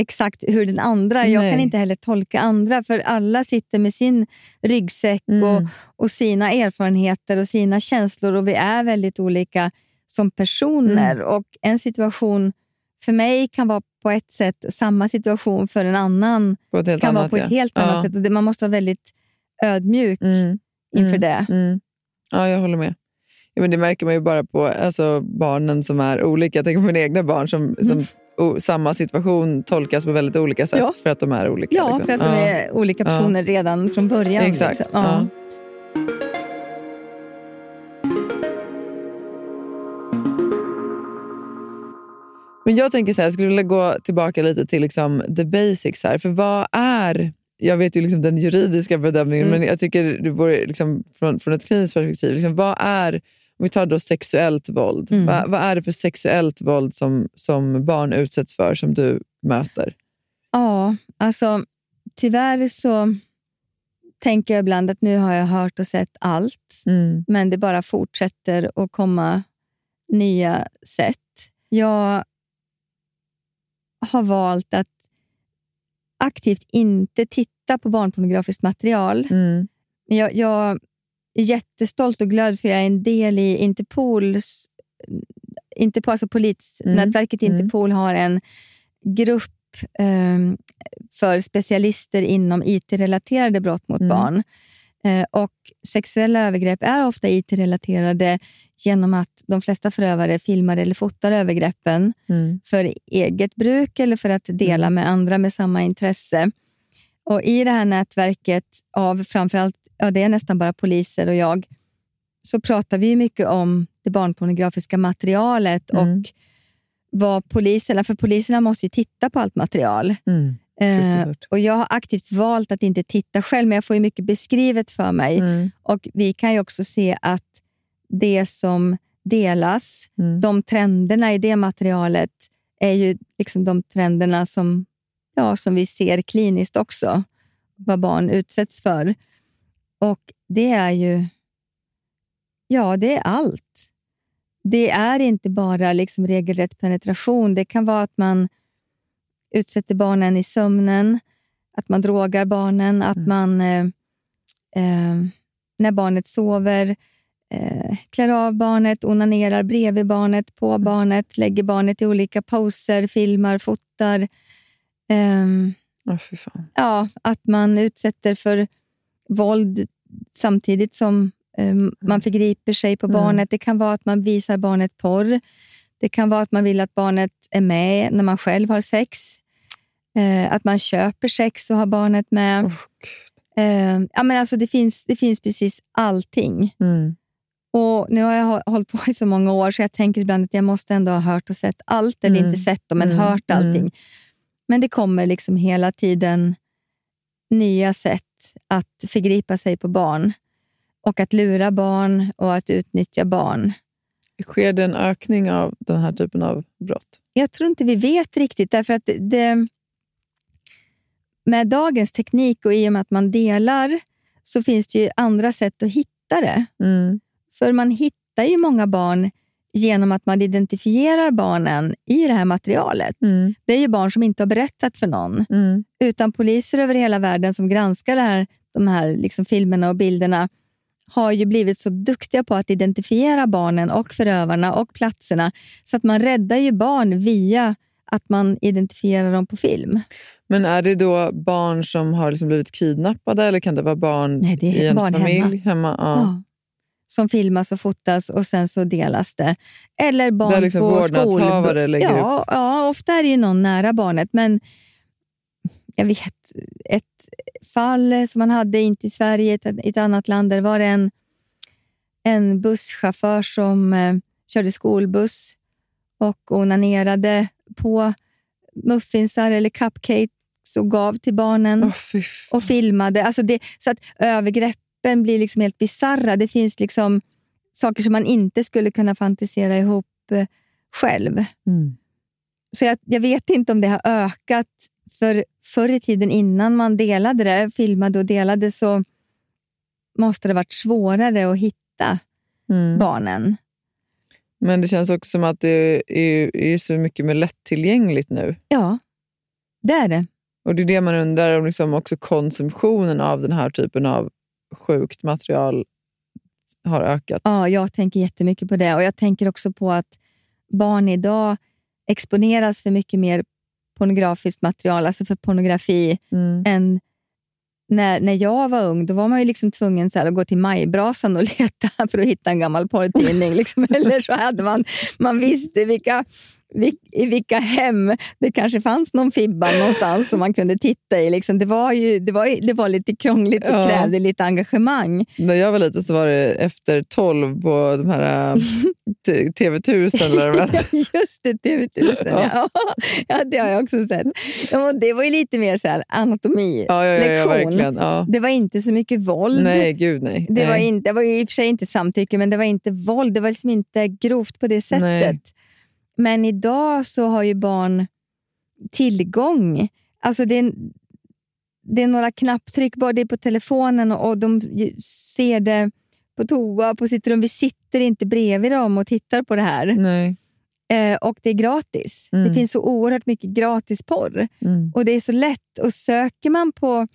exakt hur den andra... Jag Nej. kan inte heller tolka andra, för alla sitter med sin ryggsäck och, Mm. och sina erfarenheter och sina känslor och vi är väldigt olika som personer. Mm. Och En situation för mig kan vara på ett sätt, samma situation för en annan kan annat vara på ett ja. helt ja. annat sätt. Och man måste vara väldigt ödmjuk Mm. inför Mm. det. Mm. Ja, jag håller med. Ja, men det märker man ju bara på alltså, barnen som är olika. Jag tänker på mina egna barn som, som o, samma situation tolkas på väldigt olika sätt Ja. för att de är olika. Ja, liksom. för att de Ja. är olika personer redan från början. Exakt. liksom. Ja. Men jag tänker så här, jag skulle vilja gå tillbaka lite till liksom the basics här. För vad är, jag vet ju liksom den juridiska bedömningen, Mm. men jag tycker det vore liksom från, från ett kliniskt perspektiv, liksom, vad är, om vi tar då sexuellt våld, Mm. vad, vad är det för sexuellt våld som, som barn utsätts för som du möter? Ja, alltså tyvärr så tänker jag ibland att nu har jag hört och sett allt, Mm. men det bara fortsätter att komma nya sätt. Jag har valt att aktivt inte titta på barnpornografiskt material. Mm. Jag, jag jättestolt och glad för jag är en del i Interpols... Interpol, alltså polisnätverket Mm. Interpol har en grupp ehm, för specialister inom IT-relaterade brott mot Mm. barn. Eh, och Sexuella övergrepp är ofta IT-relaterade genom att de flesta förövare filmar eller fotar övergreppen Mm. för eget bruk eller för att dela med andra med samma intresse. Och I det här nätverket av framförallt, ja, det är nästan bara poliser och jag, så pratar vi mycket om det barnpornografiska materialet Mm. och vad poliserna, för poliserna måste ju titta på allt material. Mm. Eh, och Jag har aktivt valt att inte titta själv, men jag får ju mycket beskrivet för mig. Mm. Och Vi kan ju också se att det som delas, Mm. de trenderna i det materialet, är ju liksom de trenderna som, ja, som vi ser kliniskt också, vad barn utsätts för. Och det är ju... Ja, det är allt. Det är inte bara liksom regelrätt penetration. Det kan vara att man utsätter barnen i sömnen, att man drogar barnen, att man eh, eh, när barnet sover eh, klär av barnet, onanerar bredvid barnet, på barnet, lägger barnet i olika poser, filmar, fotar. Fy fan. ja, att man utsätter för våld samtidigt som um, man förgriper sig på Mm. barnet. Det kan vara att man visar barnet porr. Det kan vara att man vill att barnet är med när man själv har sex. Eh, att man köper sex och har barnet med. Eh, ja, men alltså det, finns, det finns precis allting. Mm. Och Nu har jag hå- hållit på i så många år så jag tänker ibland att jag måste ändå ha hört och sett allt. Eller Mm. inte sett dem, men Mm. hört allting. Mm. Men det kommer liksom hela tiden nya sätt att förgripa sig på barn. Och att lura barn och att utnyttja barn. Sker det en ökning av den här typen av brott? Jag tror inte vi vet riktigt, därför att det- det, med dagens teknik och i och med att man delar så finns det ju andra sätt att hitta det. Mm. För man hittar ju många barn genom att man identifierar barnen i det här materialet. Mm. Det är ju barn som inte har berättat för någon. Mm. Utan poliser över hela världen som granskar här, de här liksom filmerna och bilderna har ju blivit så duktiga på att identifiera barnen och förövarna och platserna så att man räddar ju barn via att man identifierar dem på film. Men är det då barn som har liksom blivit kidnappade eller kan det vara barn Nej, det i en barn familj? hemma. hemma? ja. Ja. Som filmas och fotas och sen så delas det. Eller barn Där liksom på vårdnadshavare skol... lägger ja, ja, ofta är det ju någon nära barnet, men jag vet ett fall som man hade, inte i Sverige, i ett, ett annat land, där var det en, en busschaufför som eh, körde skolbuss och onanerade på muffinsar eller cupcakes och gav till barnen fan. och filmade. Alltså det, så att övergreppen blir liksom helt bizarra. Det finns liksom saker som man inte skulle kunna fantisera ihop eh, själv. Mm. Så jag, jag vet inte om det har ökat. För förr i tiden innan man delade det, filmade och delade, så måste det varit svårare att hitta Mm. barnen. Men det känns också som att det är, är så mycket mer lättillgängligt nu. Ja, det är det. Och det är det man undrar om liksom också konsumtionen av den här typen av sjukt material har ökat. Ja, jag tänker jättemycket på det. Och Jag tänker också på att barn idag exponeras för mycket mer pornografiskt material, alltså för pornografi, Mm. än när, när jag var ung. Då var man ju liksom tvungen så här, att gå till majbrasan och leta för att hitta en gammal porrtidning. Liksom. Eller så hade man, man visste vilka, vil, i vilka hem det kanske fanns någon fibba någonstans som man kunde titta i. Liksom. Det, var ju, det, var, det var lite krångligt och Ja. krävde lite engagemang. När jag var liten så var det efter tolv på de här äh, t- TV1000. Eller vad. Just det, TV1000. Ja. Ja, det har jag också sett. Ja, det var ju lite mer så här anatomi, ja, ja, ja, ja. Ja. Det var inte så mycket våld. Nej, gud nej. Det var, nej. in, det var ju i och för sig inte samtycke, men det var inte våld. Det var liksom inte grovt på det sättet. Nej. Men idag så har ju barn tillgång. Alltså det, är, det är några knapptryck bara det är på telefonen och, och de ser det på toa, på sitt rum. Vi sitter inte bredvid dem och tittar på det här. nej. Eh, och det är gratis. Mm. Det finns så oerhört mycket gratisporr. Mm. Och det är så lätt. Och söker man på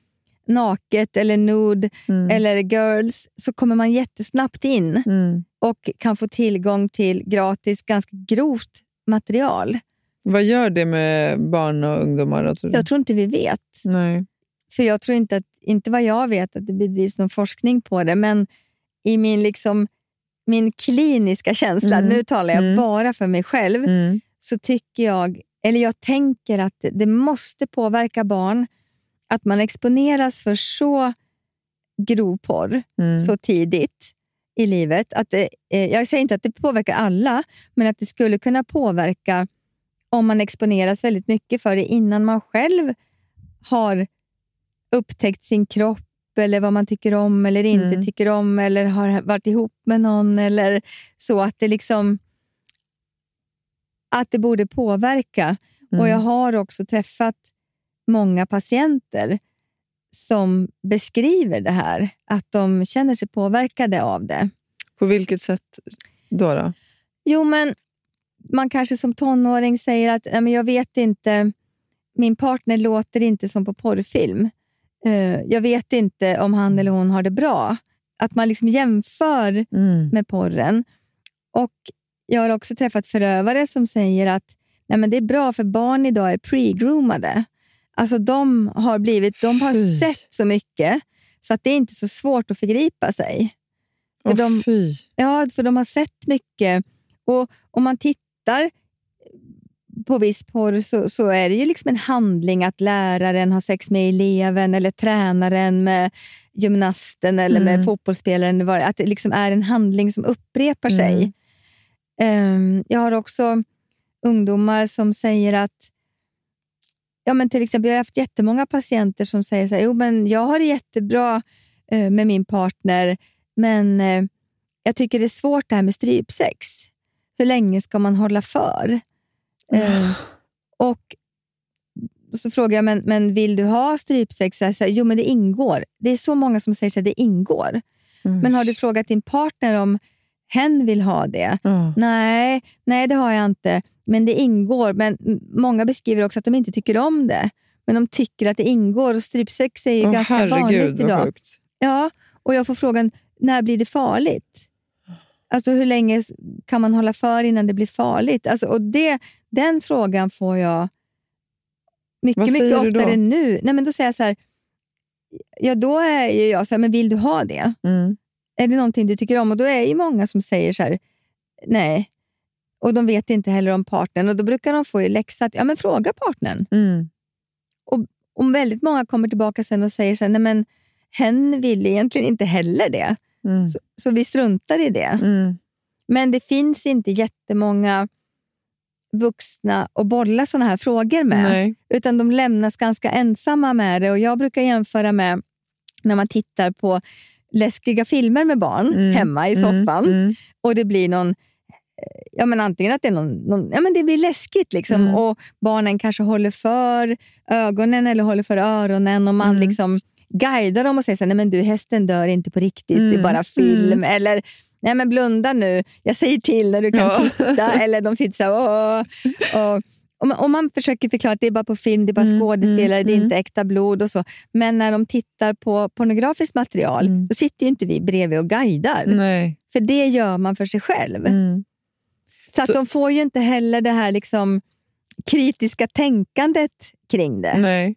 naket eller nude Mm. eller girls så kommer man jättesnabbt in Mm. och kan få tillgång till gratis, ganska grovt material. Vad gör det med barn och ungdomar? Tror? Jag tror inte vi vet. Nej. För jag tror inte, att, inte vad jag vet att det bedrivs någon forskning på det, men i min, liksom, min kliniska känsla, Mm. nu talar jag Mm. bara för mig själv, Mm. så tycker jag, eller jag tänker att det- det måste påverka barn att man exponeras för så grov porr Mm. så tidigt i livet. Att det, eh, jag säger inte att det påverkar alla, men att det skulle kunna påverka om man exponeras väldigt mycket för det innan man själv har upptäckt sin kropp eller vad man tycker om eller inte Mm. tycker om eller har varit ihop med någon eller så. Att det liksom att det borde påverka. Och Mm. Jag har också träffat många patienter som beskriver det här, att de känner sig påverkade av det. På vilket sätt då? då? Jo, men man kanske som tonåring säger att "Nej, men jag vet inte, min partner låter inte som på porrfilm. Eh, jag vet inte om han eller hon har det bra. Att man liksom jämför Mm. med porren. Och Jag har också träffat förövare som säger att Nej, men det är bra för barn idag är pre-groomade. Alltså de har, blivit, de har Fy. sett så mycket så att det är inte så svårt att förgripa sig. För de- fy. Ja, för de har sett mycket. Och om man tittar på viss porr så, så är det ju liksom en handling att läraren har sex med eleven eller tränaren med gymnasten eller med Mm. fotbollsspelaren. det är. Att det liksom är en handling som upprepar sig. Mm. Ehm, jag har också ungdomar som säger att Ja, men till exempel, jag har haft jättemånga patienter som säger så här, jo, men jag har det jättebra eh, med min partner, men eh, jag tycker det är svårt det här med strypsex. Hur länge ska man hålla för? Eh, och så frågar jag, men, men vill du ha strypsex? Så jag säger, jo, men det ingår. Det är så många som säger att det ingår. Mm. Men har du frågat din partner om hen vill ha det? Ja. Nej, nej, det har jag inte. Men det ingår. Men många beskriver också att de inte tycker om det. Men de tycker att det ingår. Och strypsex är ju Åh, ganska herregud, vanligt idag. sjukt. Ja, och jag får frågan, när blir det farligt? Alltså hur länge kan man hålla för innan det blir farligt? Alltså, och det, den frågan får jag mycket, mycket oftare nu. Nej, men då säger jag så här, ja då är jag så här, men vill du ha det? Mm. Är det någonting du tycker om? Och då är det ju många som säger så här, nej. Och de vet inte heller om partnern. Och då brukar de få i läxa att ja, men fråga partnern. Mm. Och om väldigt många kommer tillbaka sen och säger så här, nej men hen vill egentligen inte heller det. Mm. Så, så vi struntar i det. Mm. Men det finns inte jättemånga vuxna att bolla såna här frågor med. Nej. Utan de lämnas ganska ensamma med det. Och Jag brukar jämföra med när man tittar på läskiga filmer med barn Mm. hemma i Mm. soffan. Mm. Och det blir någon Ja, men antingen att det är någon, någon, ja, men det blir läskigt liksom, Mm. och barnen kanske håller för ögonen eller håller för öronen och man Mm. liksom guidar dem och säger så här, nej men du hästen dör inte på riktigt, det är Mm. bara film. Eller nej men blunda nu, jag säger till när du kan Ja. titta. Eller de sitter så här, åh. Och, man, och man försöker förklara att det är bara på film, det är bara Mm, skådespelare, mm, det är mm. inte äkta blod och så. Men när de tittar på pornografiskt material, Mm. då sitter ju inte vi bredvid och guidar. Nej. För det gör man för sig själv. Mm. Så, att Så- de får ju inte heller det här liksom kritiska tänkandet kring det. Nej.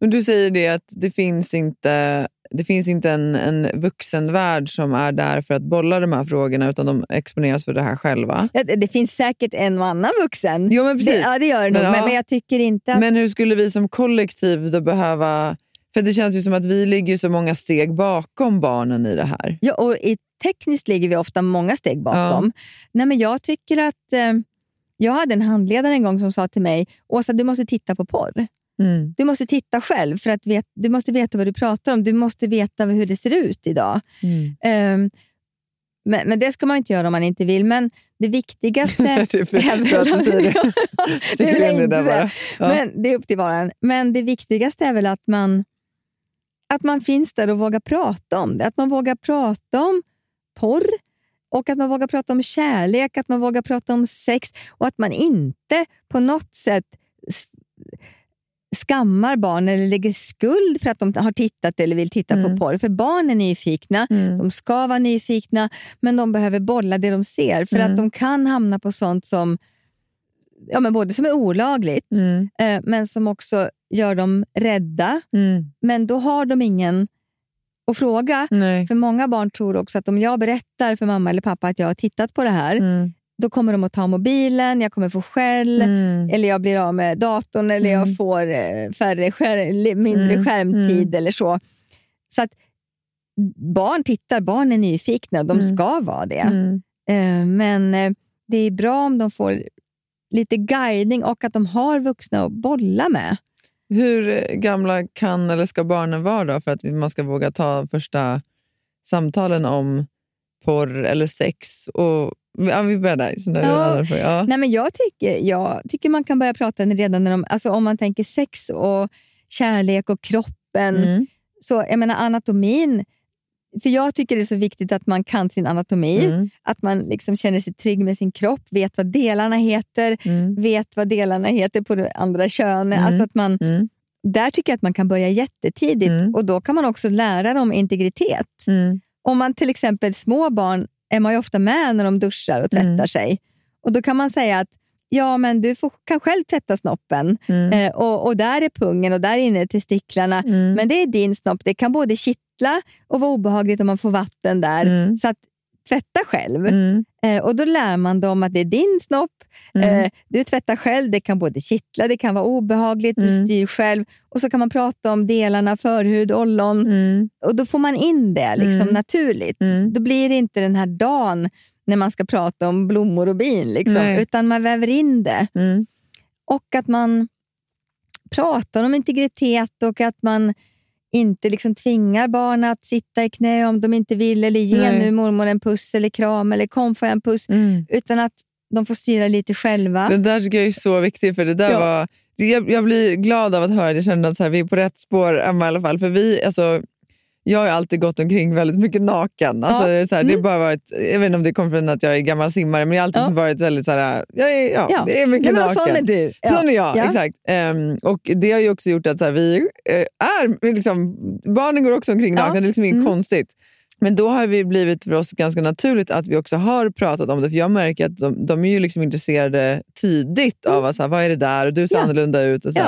Men du säger det att det finns inte, det finns inte en, en vuxenvärld som är där för att bolla de här frågorna utan de exponeras för det här själva. Ja, det det finns säkert en och annan vuxen. Jo, men precis. Det, ja, det gör det Men, nog. Men, ja. men jag tycker inte att... Men hur skulle vi som kollektiv då behöva... För det känns ju som att vi ligger så många steg bakom barnen i det här. Ja, och i, tekniskt ligger vi ofta många steg bakom. Nej, men jag tycker att... Eh, jag hade en handledare en gång som sa till mig, Åsa du måste titta på porr. Mm. Du måste titta själv, för att vet, du måste veta vad du pratar om. Du måste veta hur det ser ut idag. Mm. Ehm, men, men det ska man inte göra om man inte vill. Men det viktigaste... Det är för- för att du säger det. det Tycker är väl in i det inte. bara. Ja. Men det är upp till var. Men det viktigaste är väl att man, att man finns där och vågar prata om det. Att man vågar prata om porr och att man vågar prata om kärlek, att man vågar prata om sex och att man inte på något sätt skammar barn eller lägger skuld för att de har tittat eller vill titta Mm. på porr. För barn är nyfikna, Mm. de ska vara nyfikna, men de behöver bolla det de ser. För Mm. att de kan hamna på sånt som ja, men både som är olagligt, Mm. eh, men som också gör dem rädda. Mm. Men då har de ingen att fråga. Nej. För många barn tror också att om jag berättar för mamma eller pappa att jag har tittat på det här, Mm. Då kommer de att ta mobilen, jag kommer få skäll, Mm. eller jag blir av med datorn, eller Mm. jag får eh, färre skär, mindre Mm. skärmtid Mm. eller så. Så att barn tittar, barn är nyfikna, de Mm. ska vara det. Mm. Eh, Men eh, det är bra om de får lite guidning och att de har vuxna att bolla med. Hur gamla kan eller ska barnen vara då för att man ska våga ta första samtalen om porr eller sex? Och, ja, vi börjar där. Så Ja. fråga. ja. Nej, men jag, tycker, jag tycker man kan börja prata redan när de, alltså om man tänker sex och kärlek och kroppen. Mm. Så jag menar anatomin, för jag tycker det är så viktigt att man kan sin anatomi. Mm. Att man liksom känner sig trygg med sin kropp, vet vad delarna heter, Mm. vet vad delarna heter på det andra könet. Mm. Alltså att man, Mm. där tycker jag att man kan börja jättetidigt Mm. och då kan man också lära dem integritet. Mm. Om man till exempel små barn är man ju ofta med när de duschar och tvättar Mm. sig. Och Då kan man säga att ja, men du får, kan själv tvätta snoppen Mm. eh, och, och där är pungen och där inne är testiklarna. Mm. Men det är din snopp. Det kan både kittla och vara obehagligt om man får vatten där. Mm. Så att tvätta själv. Mm. Eh, och Då lär man dem att det är din snopp. Mm. Eh, du tvättar själv. Det kan både kittla, det kan vara obehagligt. Du Mm. styr själv. Och så kan man prata om delarna, förhud, ollon. Mm. Och Då får man in det liksom, Mm. naturligt. Mm. Då blir det inte den här dagen när man ska prata om blommor och bin. Liksom, utan man väver in det. Och att man pratar om integritet och att man inte liksom tvingar barn att sitta i knä om de inte vill eller ge Nej. nu mormor en puss eller kram eller kom får jag en puss. Mm. Utan att de får styra lite själva. Den där tycker jag är så viktig, för det där Ja. var... Jag, jag blir glad av att höra det. Jag kände att så här, vi är på rätt spår, Emma, i alla fall. För vi, alltså, jag har alltid gått omkring väldigt mycket naken. Alltså, Ja. det så här, det är Mm. bara varit, jag vet inte om det kommer från att jag är gammal simmare, men jag har alltid Ja. varit väldigt så här, jag är, ja, Ja. det är mycket Nej, naken. sån är du. Ja. Sån är jag, Ja. exakt. Ehm, och Det har ju också gjort att så här, vi eh, är... Liksom, barnen går också omkring nakna, det är liksom inget Mm. konstigt. Men då har vi blivit för oss ganska naturligt att vi också har pratat om det. För Jag märker att de, de är ju liksom intresserade tidigt av att, så här, vad är det där och du ser Mm. Annorlunda ut. Och så.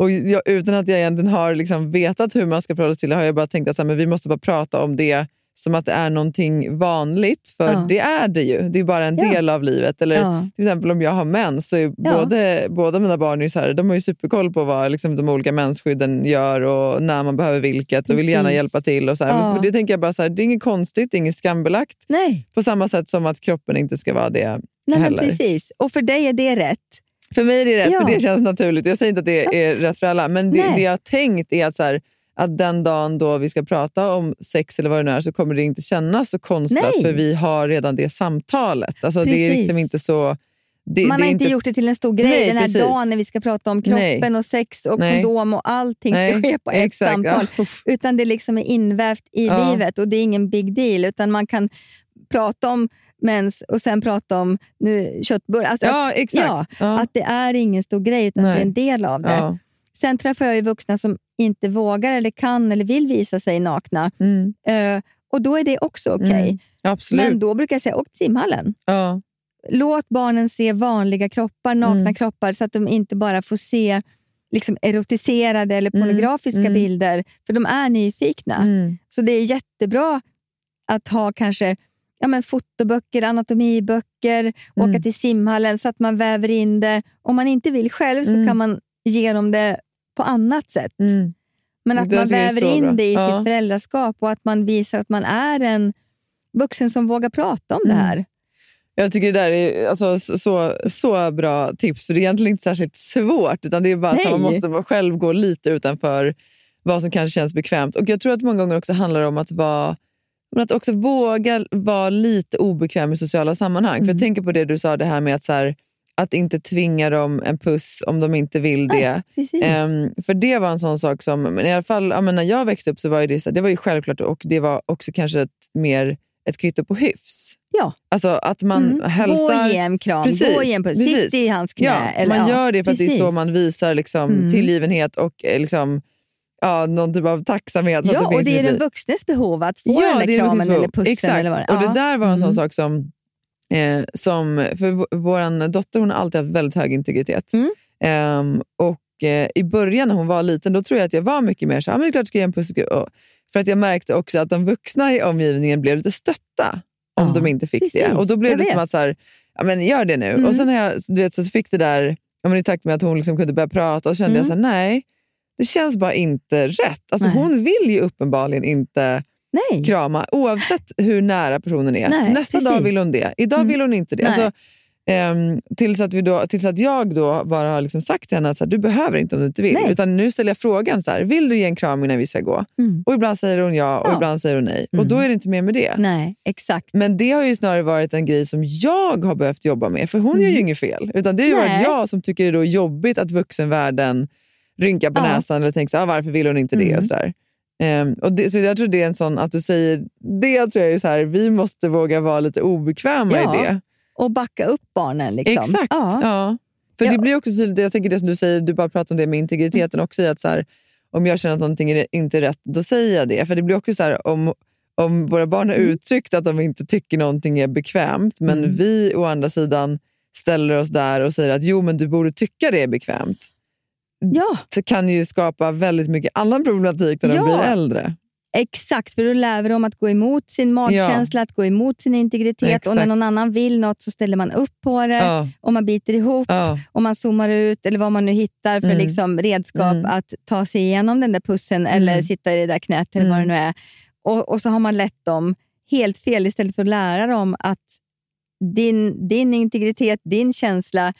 Och jag, utan att jag egentligen har liksom vetat hur man ska förhålla sig till det har jag bara tänkt att så här, men vi måste bara prata om det som att det är någonting vanligt, för Ja. det är det ju. Det är bara en Ja. del av livet. Eller Ja. till exempel om jag har mens, så är både, båda mina barn är så här, de har ju superkoll på vad liksom, de olika mensskydden gör och när man behöver vilket och vill gärna hjälpa till. Och så här. Men Det tänker jag bara så här, det är inget konstigt, det är inget skambelagt. Nej, På samma sätt som att kroppen inte ska vara det Nej men heller. precis. Och för dig är det rätt. För mig är det rätt, Ja. för det känns naturligt. Jag säger inte att det är rätt för alla, men det, det jag har tänkt är att, så här, att den dagen då vi ska prata om sex eller vad det nu är så kommer det inte kännas så konstlat Nej. för vi har redan det samtalet. Alltså, det är liksom inte så... Det, Man det har inte gjort det till en stor grej Nej, den här precis. dagen när vi ska prata om kroppen Nej. och sex och Nej. kondom och allting ska Nej, ske på ett exakt. samtal. Ja. Utan det liksom är invävt i Ja. livet och det är ingen big deal. Utan man kan prata om mens och sen prata om nu, köttbullar. Alltså Ja, att, exakt. Ja, Ja. att det är ingen stor grej utan Nej. det är en del av det. Ja. Sen träffar jag ju vuxna som inte vågar eller kan eller vill visa sig nakna. Mm, Eh, och då är det också okej. Mm. absolut. Men då brukar jag säga, åk till simhallen. Låt barnen se vanliga kroppar, nakna Mm. kroppar, så att de inte bara får se liksom, erotiserade eller Mm, pornografiska mm. bilder, för de är nyfikna. Mm. Så det är jättebra att ha kanske ja, men fotoböcker, anatomiböcker, Mm. åka till simhallen så att man väver in det. Om man inte vill själv så Mm. kan man ge dem det på annat sätt. Mm. Men att Det man väver in bra. det i Ja. sitt föräldraskap och att man visar att man är en vuxen som vågar prata om det Mm. här. Jag tycker det där är alltså, så, så, bra tips. Det är egentligen inte särskilt svårt. Utan det är bara så att man måste själv gå lite utanför vad som kanske känns bekvämt. Och Jag tror att många gånger också handlar om att vara men att också våga vara lite obekväm i sociala sammanhang. Mm. För Jag tänker på det du sa, det här med att, så här, att inte tvinga dem en puss om de inte vill det. Precis. Ehm, för det var en sån sak som, men i alla fall ja, men när jag växte upp så var ju det, så här, det var ju självklart och det var också kanske ett, mer ett kvitto på hyfs. ja. Alltså att man Mm. hälsar... Gå ge en kram, Precis, gå ge en puss, sitt precis. i hans knä. Ja, eller, man ja, gör det för att det är så precis. man visar liksom, Mm. tillgivenhet och eh, liksom, ja, någon typ av tacksamhet. Ja, det och det i är den vuxnes behov att få Ja, den det där är kramen eller pussen. Exakt. Eller vad, Och det där var en sån Mm. sak som, eh, som för vår dotter hon har alltid haft väldigt hög integritet. Mm. Ehm, och eh, I början när hon var liten då tror jag att jag var mycket mer så här, "Ja, men det är klart jag ska ge en puss. Och- För att jag märkte också att de vuxna i omgivningen blev lite stötta om Ja, de inte fick det. precis. Och Då blev det som vet. att så här, ja, men gör det nu. Mm. Och sen när jag du vet, så fick det där, ja, men i takt med att hon liksom kunde börja prata, och kände jag så här, nej, det känns bara inte rätt. Alltså, Nej. hon vill ju uppenbarligen inte Nej. krama, oavsett hur nära personen är. Nej, Nästa dag precis. vill hon det, idag Mm. vill hon inte det. Alltså, ehm, tills, att vi då, tills att jag då bara har liksom sagt till henne att så här, du behöver inte om du inte vill. Nej. Utan nu ställer jag frågan, så här, vill du ge en kram innan vi ska gå? Mm. Och ibland säger hon ja och Ja. ibland säger hon nej. Och Mm. då är det inte mer med det. Nej, exakt. Men det har ju snarare varit en grej som jag har behövt jobba med, för hon gör ju inget fel. Utan det har Mm. Varit jag som tycker det är då jobbigt att vuxenvärlden rynkar på Ja. näsan eller tänker så, ah, varför vill hon inte det? Mm. Och så där. Ehm, och det, så jag tror det är en sån, att du säger det tror jag är så här, vi måste våga vara lite obekväma Ja, i det. Och backa upp barnen. Liksom. Exakt. Ja. Ja. För Ja. det blir också tydligt, jag tänker det som du säger, du bara pratar om det med integriteten också, att så här, om jag känner att någonting är inte är rätt, då säger jag det. För det blir också så här, om, om våra barn har Mm. uttryckt att de inte tycker någonting är bekvämt, men Mm. vi å andra sidan ställer oss där och säger att jo, men du borde tycka det är bekvämt. Ja, Det kan ju skapa väldigt mycket annan problematik när Ja. de blir äldre. exakt. För då lär vi dem att gå emot sin magkänsla, att gå emot sin integritet. Och när Exakt. någon annan vill något så ställer man upp på det. Ja, Och man biter ihop. ja, Och man zoomar ut, eller vad man nu hittar för Mm. liksom redskap Mm. att ta sig igenom den där pussen eller Mm. sitta i det där knät eller vad det Mm. nu är. Och, och så har man lett dem helt fel istället för att lära dem att din, din integritet, din känsla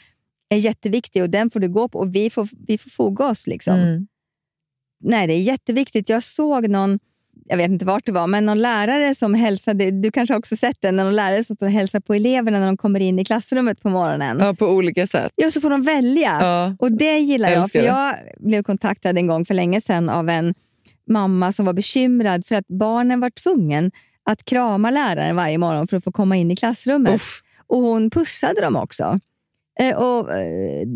är jätteviktig och den får du gå på och vi får, vi får foga oss. Liksom. mm, Nej, det är jätteviktigt. Jag såg någon, jag vet inte vart det var, men någon lärare som hälsade, du kanske också sett den, någon lärare som hälsar på eleverna när de kommer in i klassrummet på morgonen. ja, på olika sätt. Ja, så får de välja. Ja. Och det gillar jag. Älskar För det. jag blev kontaktad en gång för länge sedan av en mamma som var bekymrad för att barnen var tvungen att krama läraren varje morgon för att få komma in i klassrummet. Uff. Och hon pussade dem också. Eh, och, eh,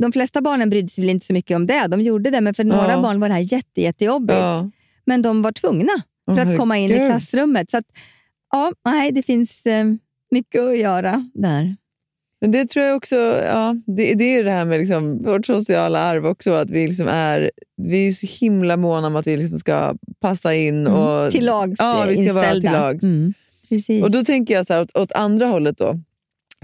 de flesta barnen brydde sig väl inte så mycket om det. De gjorde det, men för några Ja. barn var det här jätte, jättejobbigt. Ja. Men de var tvungna för Åh, att komma in i herregud. klassrummet. Så att, ja, nej, det finns eh, mycket att göra där. Men det tror jag också, ja, det, det är det här med liksom, vårt sociala arv också, att vi liksom är, vi är så himla måna om att vi liksom ska passa in. Och, Till lags Ja, vi ska vara till inställda. lags. Mm. Och då tänker jag så här, åt, åt andra hållet då.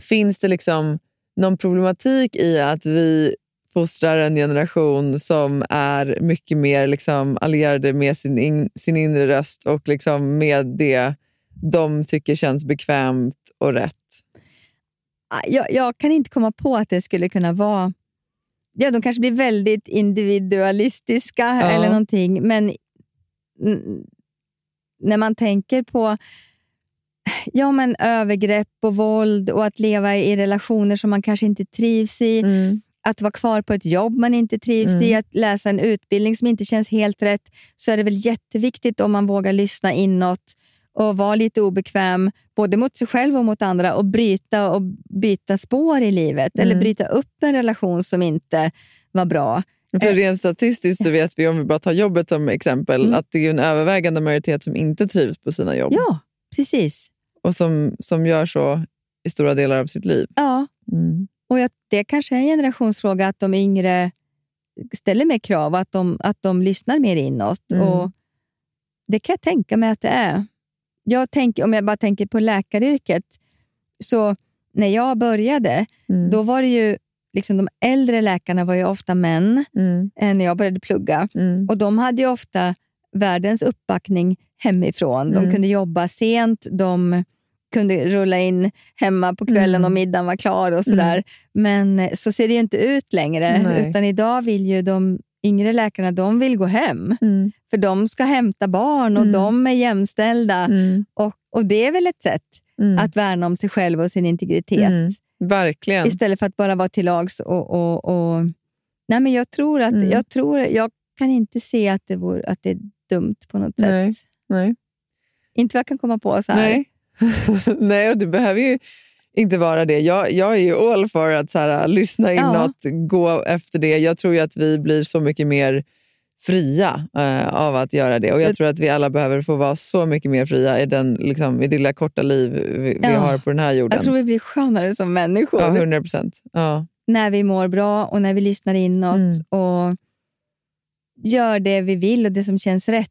Finns det liksom någon problematik i att vi fostrar en generation som är mycket mer liksom allierade med sin, in, sin inre röst och liksom med det de tycker känns bekvämt och rätt? Ah, jag, jag kan inte komma på att det skulle kunna vara... Ja, de kanske blir väldigt individualistiska Ja. eller någonting, men när man tänker på ja, men övergrepp och våld och att leva i relationer som man kanske inte trivs i, Mm. att vara kvar på ett jobb man inte trivs i, att läsa en utbildning som inte känns helt rätt, så är det väl jätteviktigt om man vågar lyssna inåt och vara lite obekväm, både mot sig själv och mot andra och bryta och byta spår i livet. Eller bryta upp en relation som inte var bra. För rent statistiskt så vet vi, om vi bara tar jobbet som exempel, att det är en övervägande majoritet som inte trivs på sina jobb. Ja, precis. Och som, som gör så i stora delar av sitt liv. Ja, Mm. och jag, det kanske är en generationsfråga att de yngre ställer mer krav att de, att de lyssnar mer inåt. Mm. Och det kan jag tänka mig att det är. Jag tänker, om jag bara tänker på läkaryrket, så när jag började, Mm. då var det ju liksom de äldre läkarna var ju ofta män Mm. när jag började plugga. Mm. Och de hade ju ofta världens uppbackning hemifrån. De Mm. kunde jobba sent, de kunde rulla in hemma på kvällen Mm. och middagen var klar och sådär. Men eh, så ser det ju inte ut längre. Nej. Utan idag vill ju de yngre läkarna de vill gå hem. Mm. För de ska hämta barn och Mm. de är jämställda. Mm. Och, och det är väl ett sätt Mm. att värna om sig själv och sin integritet. Mm. Verkligen. Istället för att bara vara till lags. Och, och, och... Nej, men jag, tror att, Mm. jag, tror, jag kan inte se att det, vore, att det är dumt på något Nej. sätt. Nej. Inte vad jag kan komma på så här. Nej. Nej, och det behöver ju inte vara det. Jag, jag är ju all för att så här, lyssna Ja. inåt, gå efter det. Jag tror att vi blir så mycket mer fria eh, av att göra det. Och Jag tror att vi alla behöver få vara så mycket mer fria i, den, liksom, i det lilla korta liv vi, vi Ja. har på den här jorden. Jag tror vi blir skönare som människor Ja, 100 procent. Ja. när vi mår bra och när vi lyssnar inåt Mm. och gör det vi vill och det som känns rätt.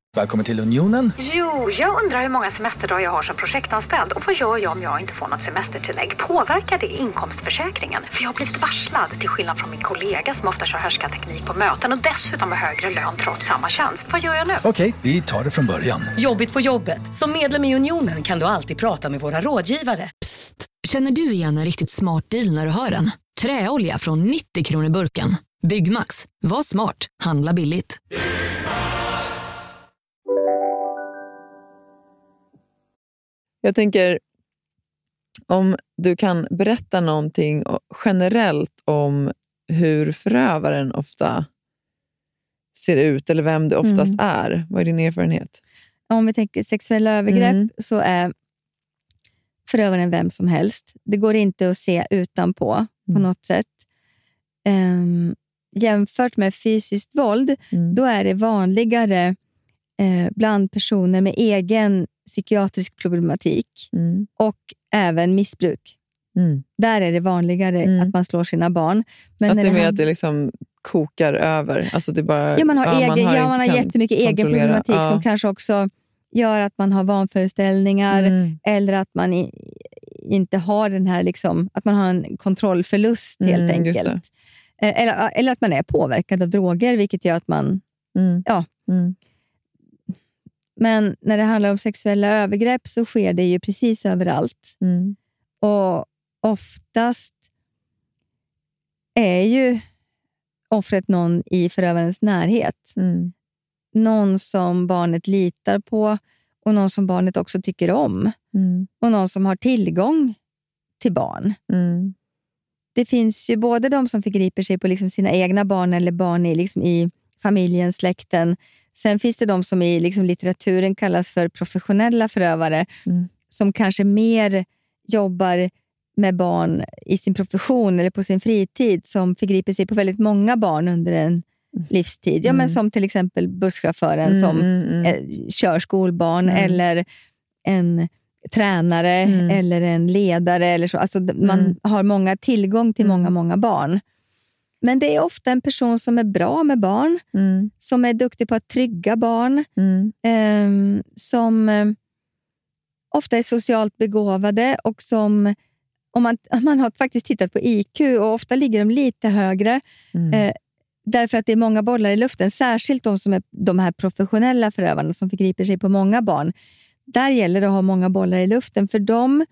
Välkommen till Unionen. Jo, jag undrar hur många semesterdagar jag har som projektanställd och vad gör jag om jag inte får något semestertillägg? Påverkar det inkomstförsäkringen? För jag har blivit varslad, till skillnad från min kollega som ofta kör teknik på möten och dessutom har högre lön trots samma tjänst. Vad gör jag nu? Okej, vi tar det från början. Jobbigt på jobbet. Som medlem i Unionen kan du alltid prata med våra rådgivare. Känner du igen en riktigt smart deal när du hör den? Träolja från 90 kronor burken. Byggmax. Var smart. Handla billigt. Jag tänker, om du kan berätta någonting generellt om hur förövaren ofta ser ut eller vem det oftast Mm. är. Vad är din erfarenhet? Om vi tänker sexuella övergrepp Mm. så är förövaren vem som helst. Det går inte att se utanpå på Mm. något sätt. Ehm, jämfört med fysiskt våld, Mm. då är det vanligare eh, bland personer med egen psykiatrisk problematik Mm. och även missbruk. Mm. Där är det vanligare Mm. att man slår sina barn. Men att det är mer att det liksom kokar över. Alltså det bara, Ja, man har, egen, ja, inte man har kan jättemycket egen problematik Ja. som kanske också gör att man har vanföreställningar Mm. eller att man i, inte har den här, liksom, att man har en kontrollförlust helt Mm, just enkelt. Eh, Eller, eller att man är påverkad av droger, vilket gör att man... Mm. Ja. Men när det handlar om sexuella övergrepp så sker det ju precis överallt. Mm. Och oftast är ju offret någon i förövarens närhet. Mm. Någon som barnet litar på och någon som barnet också tycker om. Mm. Och någon som har tillgång till barn. Mm. det finns ju både de som förgriper sig på liksom sina egna barn eller barn i, liksom i familjen, släkten. Sen finns det de som i liksom litteraturen kallas för professionella förövare, Mm. som kanske mer jobbar med barn i sin profession eller på sin fritid, som förgriper sig på väldigt många barn under en livstid. Ja, men som till exempel busschauffören Mm, som mm, mm. eh, kör skolbarn Mm. eller en tränare Mm. eller en ledare. Eller så. Alltså, man Mm. har många tillgång till många, många barn. Men det är ofta en person som är bra med barn, Mm. som är duktig på att trygga barn, Mm. ehm, som eh, ofta är socialt begåvade och som om man, man har faktiskt tittat på IQ och ofta ligger de lite högre Mm. eh, därför att det är många bollar i luften. Särskilt de som är de här professionella förövarna som förgriper sig på många barn. Där gäller det att ha många bollar i luften för de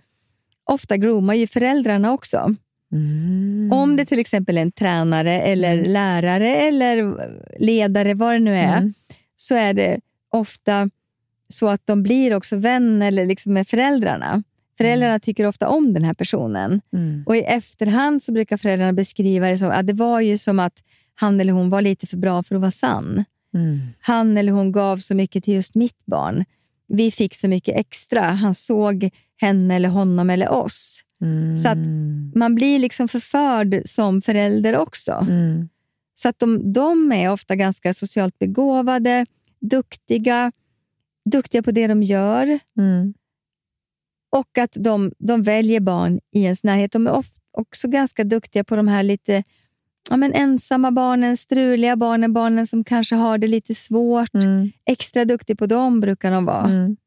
ofta groomar ju föräldrarna också. Mm. Om det till exempel är en tränare eller lärare eller ledare, vad det nu är, Mm. så är det ofta så att de blir också vän eller liksom med föräldrarna. Föräldrarna tycker ofta om den här personen. Mm. Och I efterhand så brukar föräldrarna beskriva det som att det var ju som att han eller hon var lite för bra för att vara sann. Mm. Han eller hon gav så mycket till just mitt barn. Vi fick så mycket extra. Han såg henne eller honom eller oss. Mm. Så att man blir liksom förförd som förälder också. Mm. Så att de, de är ofta ganska socialt begåvade, duktiga, duktiga på det de gör Mm. och att de, de väljer barn i ens närhet. De är of, också ganska duktiga på de här lite ja, men ensamma barnen, struliga barnen, barnen som kanske har det lite svårt. Mm. Extra duktig på dem brukar de vara. Mm.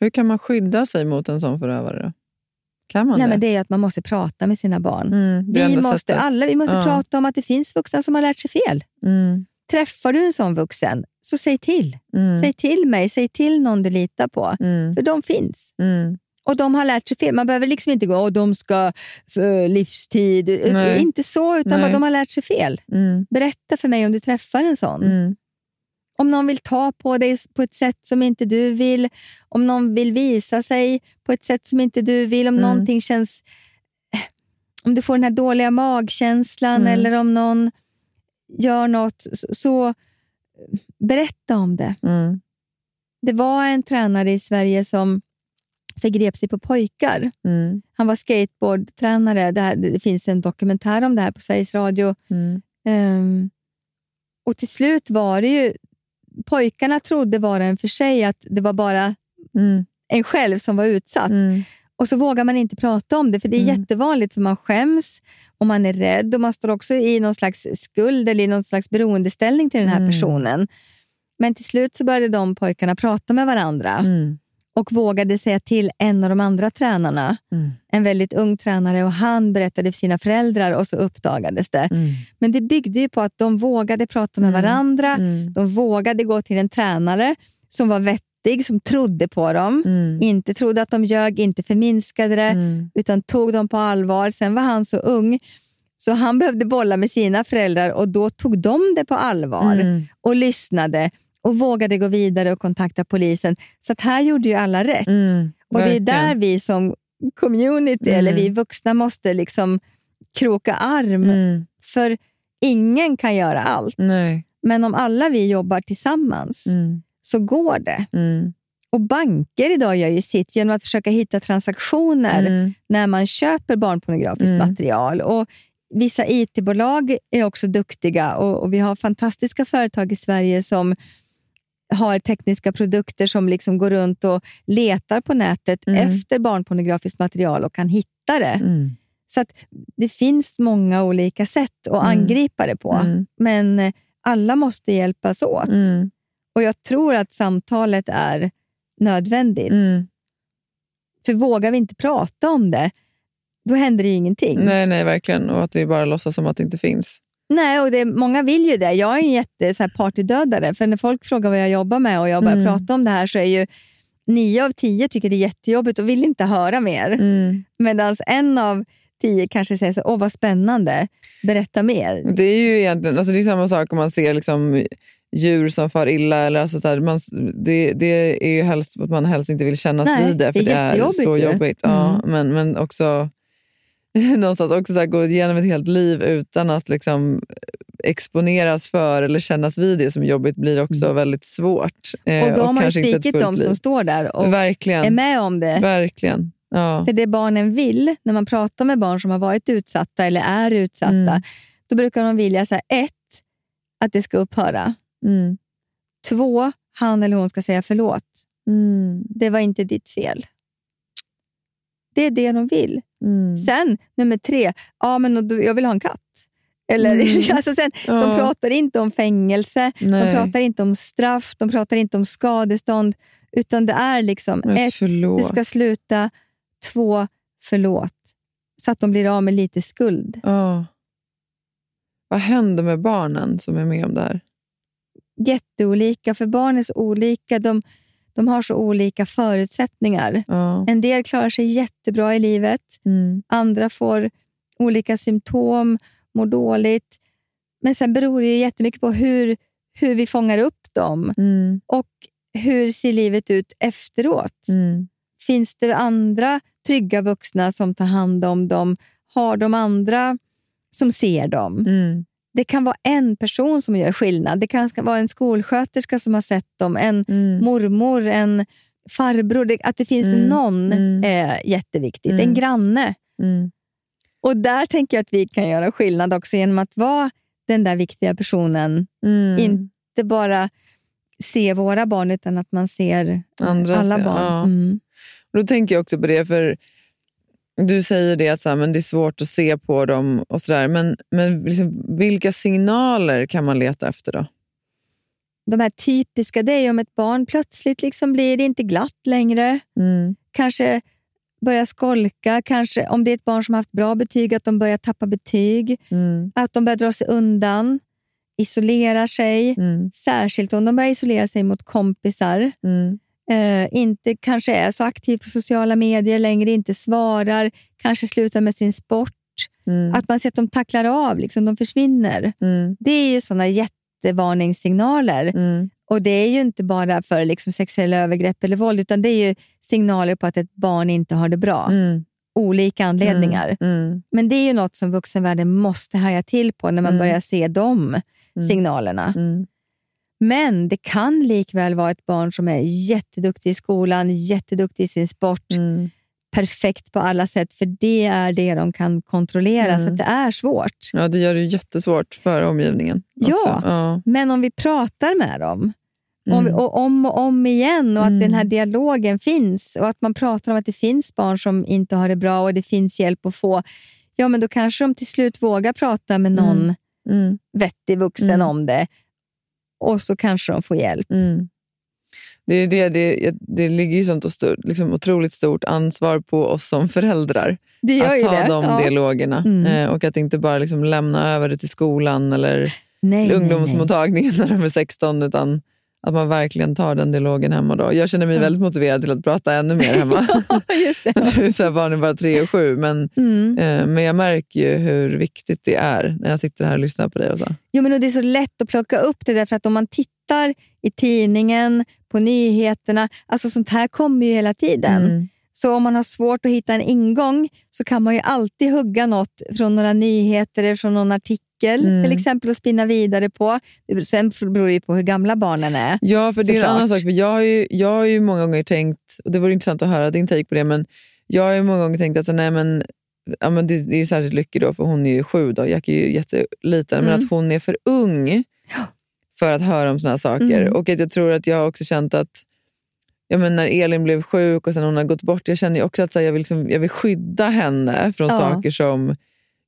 Hur kan man skydda sig mot en sån förövare? Kan man Nej, det? men det är ju att man måste prata med sina barn. Mm, Vi måste, sättet. alla, vi måste Ja. prata om att det finns vuxna som har lärt sig fel. Mm. Träffar du en sån vuxen, så säg till. Mm. Säg till mig, säg till någon du litar på. Mm. För de finns. Mm. Och de har lärt sig fel. Man behöver liksom inte gå och de ska för livstid. Nej. Inte så, utan Nej. de har lärt sig fel. Mm. Berätta för mig om du träffar en sån. Om någon vill ta på dig på ett sätt som inte du vill. Om någon vill visa sig på ett sätt som inte du vill. Om Mm. känns... Om du får den här dåliga magkänslan Mm. eller om någon gör något, så, så berätta om det. Mm. Det var en tränare i Sverige som förgrep sig på pojkar. Mm. Han var skateboardtränare. Det, här, det finns en dokumentär om det här på Sveriges Radio. Ehm, och till slut var det ju... Pojkarna trodde var en för sig att det var bara Mm. en själv som var utsatt. Mm. Och så vågar man inte prata om det, för det är Mm. jättevanligt, för man skäms och man är rädd och man står också i någon slags skuld eller i någon slags beroendeställning till den här Mm. personen. Men till slut så började de pojkarna prata med varandra Mm. Och vågade säga till en av de andra tränarna, Mm. en väldigt ung tränare, och han berättade för sina föräldrar och så uppdagades det. Mm. Men det byggde ju på att de vågade prata med Mm. varandra, Mm. de vågade gå till en tränare som var vettig, som trodde på dem, Mm. inte trodde att de ljög, inte förminskade det, utan tog dem på allvar. Sen var han så ung så han behövde bolla med sina föräldrar och då tog de det på allvar och lyssnade och vågade gå vidare och kontakta polisen. Så att här gjorde ju alla rätt. Mm. Och det är där vi som community, Mm. eller vi vuxna, måste liksom kroka arm. Mm. För ingen kan göra allt. Nej. Men om alla vi jobbar tillsammans Mm. så går det. Mm. Och banker idag gör ju sitt genom att försöka hitta transaktioner Mm. när man köper barnpornografiskt material. Och Vissa IT-bolag är också duktiga och, och vi har fantastiska företag i Sverige som har tekniska produkter som liksom går runt och letar på nätet Mm. efter barnpornografiskt material och kan hitta det. Mm. Så det finns många olika sätt att Mm. angripa det på, Mm. men eh, alla måste hjälpas åt. Mm. Och Jag tror att samtalet är nödvändigt. För vågar vi inte prata om det, då händer det ju ingenting. Nej, nej, verkligen. Och att vi bara låtsas som att det inte finns. Nej, och det, många vill ju det. Jag är en jätte så här, partydödare, för när folk frågar vad jag jobbar med och jag börjar Mm. prata om det här så är ju nio av tio tycker det är jättejobbigt och vill inte höra mer. Mm. Medan en av tio kanske säger så åh vad spännande, berätta mer. Det är ju egentligen, alltså det är samma sak om man ser liksom djur som far illa. Eller alltså så här, man, det, det är ju helst att man helst inte vill kännas Nej, vid det, för det är det är, så ju. jobbigt. Ja, Mm. men, men också någonstans också så här, gå igenom ett helt liv utan att liksom exponeras för eller kännas vid det som jobbigt blir också väldigt svårt. Eh, Och då har man ju svikit de som står där och Verkligen. är med om det. Verkligen. Ja. För det barnen vill, när man pratar med barn som har varit utsatta eller är utsatta, Mm. då brukar de vilja så här, ett, att det ska upphöra. Mm. Två, han eller hon ska säga förlåt. Mm. Det var inte ditt fel. Det är det de vill. Mm. Sen, nummer tre, ja, men jag vill ha en katt. Eller, Mm. alltså sen, De Ja. pratar inte om fängelse, Nej. de pratar inte om straff, de pratar inte om skadestånd, utan det är liksom ett, förlåt. det ska sluta, två, förlåt. Så att de blir av med lite skuld. Ja. Vad händer med barnen som är med om det här? Jätteolika, för barn är så olika. De, de har så olika förutsättningar. Ja. En del klarar sig jättebra i livet. Mm. Andra får olika symptom, mår dåligt. Men sen beror det ju jättemycket på hur, hur vi fångar upp dem Mm. och hur ser livet ut efteråt. Mm. Finns det andra trygga vuxna som tar hand om dem? Har de andra som ser dem? Mm. Det kan vara en person som gör skillnad. Det kan vara en skolsköterska som har sett dem, en Mm. mormor, en farbror. Det, att det finns Mm. någon Mm. är jätteviktigt. Mm. En granne. Mm. Och där tänker jag att vi kan göra skillnad också genom att vara den där viktiga personen. Mm. Inte bara se våra barn, utan att man ser Andra alla barn. ja. Mm. Då tänker jag också på det, för du säger det att så här, men det är svårt att se på dem och sådär. Men, men liksom, vilka signaler kan man leta efter då? De här typiska, det är om ett barn plötsligt liksom blir det inte glatt längre. Mm. Kanske börjar skolka. Kanske om det är ett barn som har haft bra betyg, att de börjar tappa betyg. Mm. Att de börjar dra sig undan, isolera sig. Mm. Särskilt om de börjar isolera sig mot kompisar. Mm. Eh, inte kanske är så aktiv på sociala medier längre, inte svarar, kanske slutar med sin sport. Mm. Att man ser att de tacklar av, liksom, de försvinner. Mm. Det är ju sådana jättevarningssignaler. Mm. Och Det är ju inte bara för liksom, sexuella övergrepp eller våld, utan det är ju signaler på att ett barn inte har det bra. Mm. Olika anledningar. Mm. Men det är ju något som vuxenvärlden måste haja till på när man Mm. börjar se de Mm. signalerna. Mm. Men det kan likväl vara ett barn som är jätteduktig i skolan, jätteduktig i sin sport, Mm. perfekt på alla sätt, för det är det de kan kontrollera. Mm. Så det är svårt. Ja, det gör det jättesvårt för omgivningen. Ja. ja. Men om vi pratar med dem, om, Mm. och om och om igen, och att Mm. den här dialogen finns, och att man pratar om att det finns barn som inte har det bra och det finns hjälp att få, ja, men då kanske de till slut vågar prata med någon Mm. Mm. vettig vuxen Mm. om det. Och så kanske de får hjälp. Mm. Det, är det, det, det ligger ju sånt och stort, liksom otroligt stort ansvar på oss som föräldrar. Att ta det. de ja. dialogerna Mm. eh, och att inte bara liksom lämna över det till skolan eller Nej, till nej, nej. ungdomsmottagningen när de är 16 utan att man verkligen tar den dialogen hemma. Då. Jag känner mig väldigt motiverad till att prata ännu mer hemma. Just det. Så här, barnen är bara tre och sju, men, Mm. eh, men jag märker ju hur viktigt det är när jag sitter här och lyssnar på dig. Och så. Jo, men och det är så lätt att plocka upp det därför att om man tittar i tidningen, på nyheterna, alltså sånt här kommer ju hela tiden. Mm. Så om man har svårt att hitta en ingång så kan man ju alltid hugga något från några nyheter eller från någon artikel Mm. till exempel och spinna vidare på. Sen beror det ju på hur gamla barnen är. Ja, för det är en Såklart. annan sak. För jag, har ju, jag har ju många gånger tänkt, och det vore intressant att höra din take på det, men jag har ju många gånger tänkt att så, nej, men, ja, men det, det är ju särskilt Lykke då, för hon är ju sju, då, Jack är ju jätteliten, men Mm. att hon är för ung för att höra om såna här saker. Mm. Och att jag tror att jag har också känt att ja, men när Elin blev sjuk och sen hon har gått bort, jag känner också att så här, jag, vill liksom, jag vill skydda henne från Ja. saker som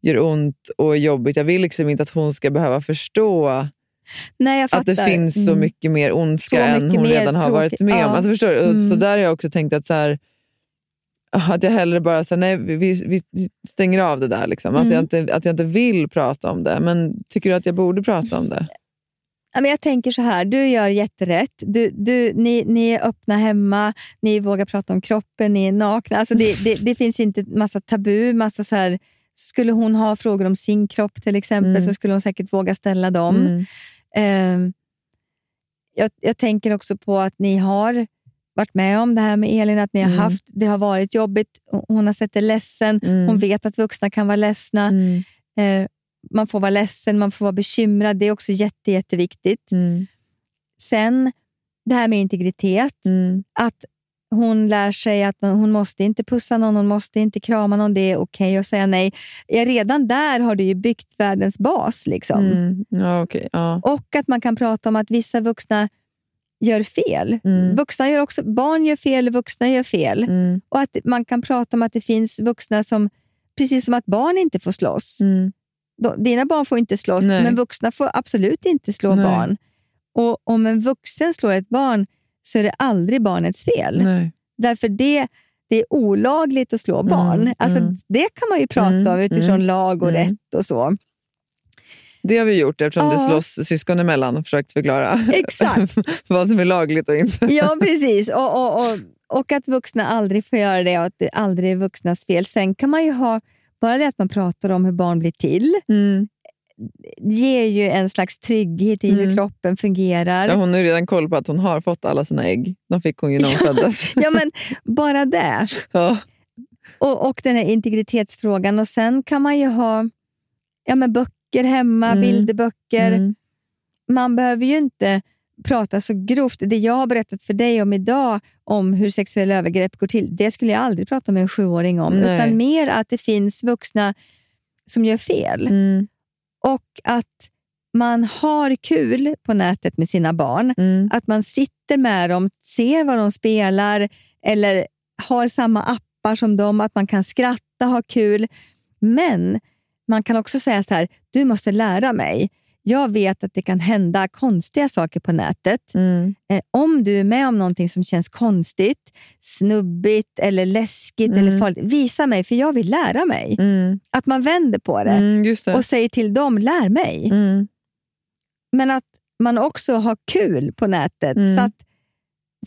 gör ont och är jobbigt. Jag vill liksom inte att hon ska behöva förstå Nej, jag att det finns så Mm. mycket mer ondska än mycket hon redan har varit med om. Ja. Alltså, förstår Mm. Så där har jag också tänkt att, så här, att jag hellre bara så här, nej, vi, vi stänger av det där. Liksom. Alltså, jag Mm. inte, att jag inte vill prata om det. Men tycker du att jag borde prata om det? Men jag tänker så här, du gör jätterätt. Du, du, ni, ni är öppna hemma, ni vågar prata om kroppen, ni är nakna. Alltså det, det, det finns inte massa tabu. Massa så här, skulle hon ha frågor om sin kropp till exempel Mm. så skulle hon säkert våga ställa dem. Mm. Ehm, jag, jag tänker också på att ni har varit med om det här med Elin, att ni har Mm. haft, det har varit jobbigt. Hon har sett det ledsen. Mm. Hon vet att vuxna kan vara ledsna. Eh, man får vara ledsen, man får vara bekymrad. Det är också jätte, jätteviktigt. Mm. Sen det här med integritet. Att hon lär sig att hon måste inte pussa någon, hon måste inte krama någon. Det är okej att säga nej. Ja, redan där har du ju byggt världens bas. Liksom. Mm. Ja, okej. ja. Och att man kan prata om att vissa vuxna gör fel. Mm. Vuxna gör också, barn gör fel, vuxna gör fel. Mm. Och att man kan prata om att det finns vuxna som, precis som att barn inte får slåss. Då- Dina barn får inte slåss, Mm. Nej. men vuxna får absolut inte slå Nej. barn. Och om en vuxen slår ett barn så är det aldrig barnets fel. Nej. Därför det, det är olagligt att slå barn. Alltså, mm. Det kan man ju prata Mm, om utifrån mm, lag och mm. rätt och så. Det har vi gjort eftersom det Ja. slåss syskon emellan och försökt förklara Exakt. vad som är lagligt och inte. Ja, precis. Och, och, och, och att vuxna aldrig får göra det och att det aldrig är vuxnas fel. Sen kan man ju ha, bara det att man pratar om hur barn blir till, ger ju en slags trygghet i hur Mm. kroppen fungerar. Ja, hon har redan koll på att hon har fått alla sina ägg. De fick hon ju när hon föddes. ja, men bara det. Ja. Och, och den här integritetsfrågan. Och Sen kan man ju ha ja, men böcker hemma, Mm. bilderböcker. Mm. Man behöver ju inte prata så grovt. Det jag har berättat för dig om idag, om hur sexuella övergrepp går till, det skulle jag aldrig prata med en sjuåring om. Nej. Utan mer att det finns vuxna som gör fel. Mm. Och att man har kul på nätet med sina barn. Mm. Att man sitter med dem, ser vad de spelar eller har samma appar som dem. Att man kan skratta, ha kul. Men man kan också säga så här, du måste lära mig. Jag vet att det kan hända konstiga saker på nätet. Mm. Eh, om du är med om någonting som känns konstigt, snubbigt eller läskigt Mm. eller farligt, visa mig för jag vill lära mig. Mm. Att man vänder på det, Mm, det. och säger till dem, lär mig. Mm. Men att man också har kul på nätet. Mm. Så att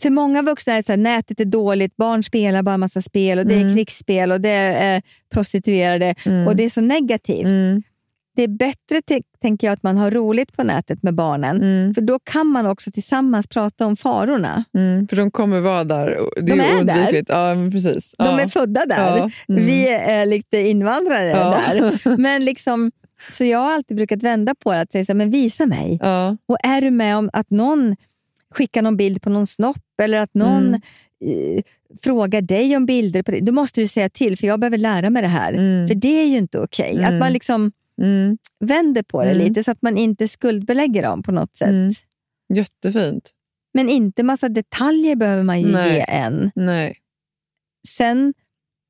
för många vuxna är det så här, nätet är dåligt, barn spelar bara massa spel och det är krigsspel och det är eh, prostituerade och det är så negativt. Mm. Det är bättre, tänker jag, att man har roligt på nätet med barnen. Mm. För då kan man också tillsammans prata om farorna. Mm. För de kommer vara där. Det De är är oundvikligt. Ja, men precis. De ja. är födda där. Ja. Mm. Vi är lite invandrare där. Men liksom, så jag har alltid brukat vända på det och säga så här, men visa mig. Och är du med om att någon skickar någon bild på någon snopp eller att någon Mm. eh, frågar dig om bilder på det, då måste du säga till för jag behöver lära mig det här. Mm. För det är ju inte okej. Att Mm. man liksom Mm. vänder på det Mm. lite så att man inte skuldbelägger dem på något sätt. Mm. Jättefint. Men inte massa detaljer behöver man ju Nej. ge än. Nej. Sen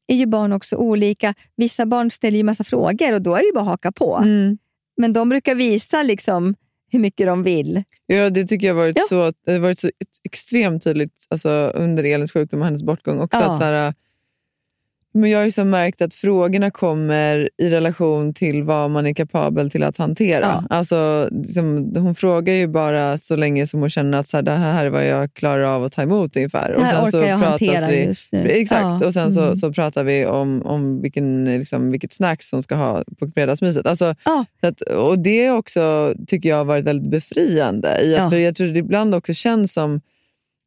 är ju barn också olika. Vissa barn ställer ju massa frågor och då är det ju bara att haka på. Mm. Men de brukar visa liksom hur mycket de vill. Ja, det tycker jag varit, Ja. så, det har varit så extremt tydligt alltså, under Elins sjukdom och hennes bortgång. Också Ja. att, så här, men jag har ju så märkt att frågorna kommer i relation till vad man är kapabel till att hantera. Ja. Alltså, liksom, hon frågar ju bara så länge som hon känner att så här, det här är vad jag klarar av att ta emot ungefär. Det här orkar jag hantera vi, just nu. Exakt, Ja. och sen så, Mm. så pratar vi om, om vilken, liksom, vilket snacks hon ska ha på fredagsmyset. Alltså, Ja. så att, och det också tycker jag har varit väldigt befriande. I att, för jag tror det ibland också känns som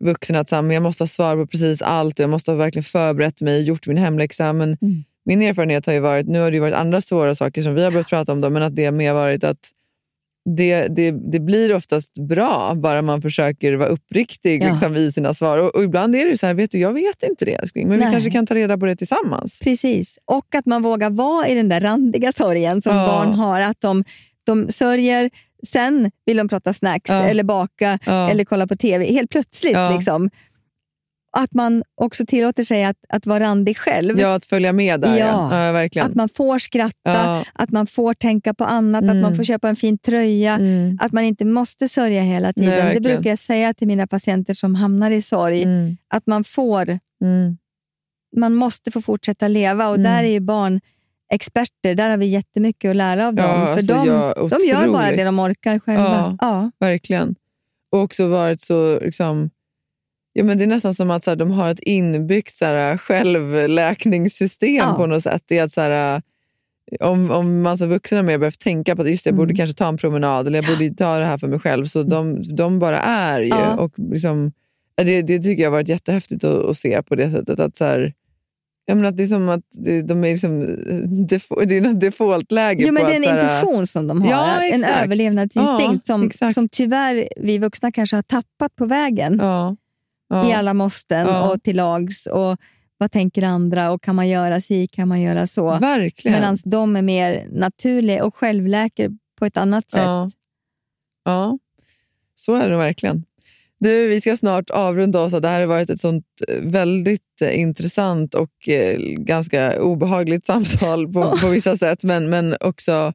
vuxen att så här, jag måste ha svar på precis allt och jag måste ha verkligen förberett mig, gjort min hemläxa. Men Mm. min erfarenhet har ju varit, nu har det varit andra svåra saker som vi har börjat prata om, då, men att det mer varit att det, det, det blir oftast bra bara man försöker vara uppriktig Ja. liksom, i sina svar. Och, och ibland är det så här, vet du, jag vet inte det älskling, men Nej. vi kanske kan ta reda på det tillsammans. Precis. Och att man vågar vara i den där randiga sorgen som Ja. barn har. Att de, de sörjer, sen vill de prata snacks Ja. eller baka Ja. eller kolla på tv. Helt plötsligt. Ja. Liksom. Att man också tillåter sig att, att vara randig själv. Ja, att följa med där. Ja. Verkligen. Att man får skratta, att man får tänka på annat, att Mm. man får köpa en fin tröja. Mm. Att man inte måste sörja hela tiden. Nej, det brukar jag säga till mina patienter som hamnar i sorg. Mm. Att man får, Mm. man måste få fortsätta leva. Och Mm. där är ju barn experter. Där har vi jättemycket att lära av Ja, dem. För alltså, de, ja, de gör bara det de orkar själva. Ja. Verkligen. Och också varit så... Liksom, ja, men det är nästan som att så här, de har ett inbyggt så här, självläkningssystem Ja. på något sätt. Det är att, så här, om, om massa vuxna mer behövt tänka på att just jag borde Mm. kanske ta en promenad eller jag borde ta det här för mig själv. Så de, de bara är ju Ja. och liksom Ja, Det, det tycker jag har varit jättehäftigt att, att se på det sättet. Att så här, jag menar att det är som att de är liksom, defo, det är något defaultläge. Jo, men det är en intuition som de har. Ja, en överlevnadsinstinkt Ja, som, som tyvärr vi vuxna kanske har tappat på vägen. Ja. I alla måsten och till lags. Och vad tänker andra? Och kan man göra si? Kan man göra så? Verkligen. Medan de är mer naturliga och självläker på ett annat sätt. Ja. så är det verkligen. Du, vi ska snart avrunda oss. Det här har varit ett sånt eh, väldigt eh, intressant och eh, ganska obehagligt samtal på, på vissa sätt, men, men också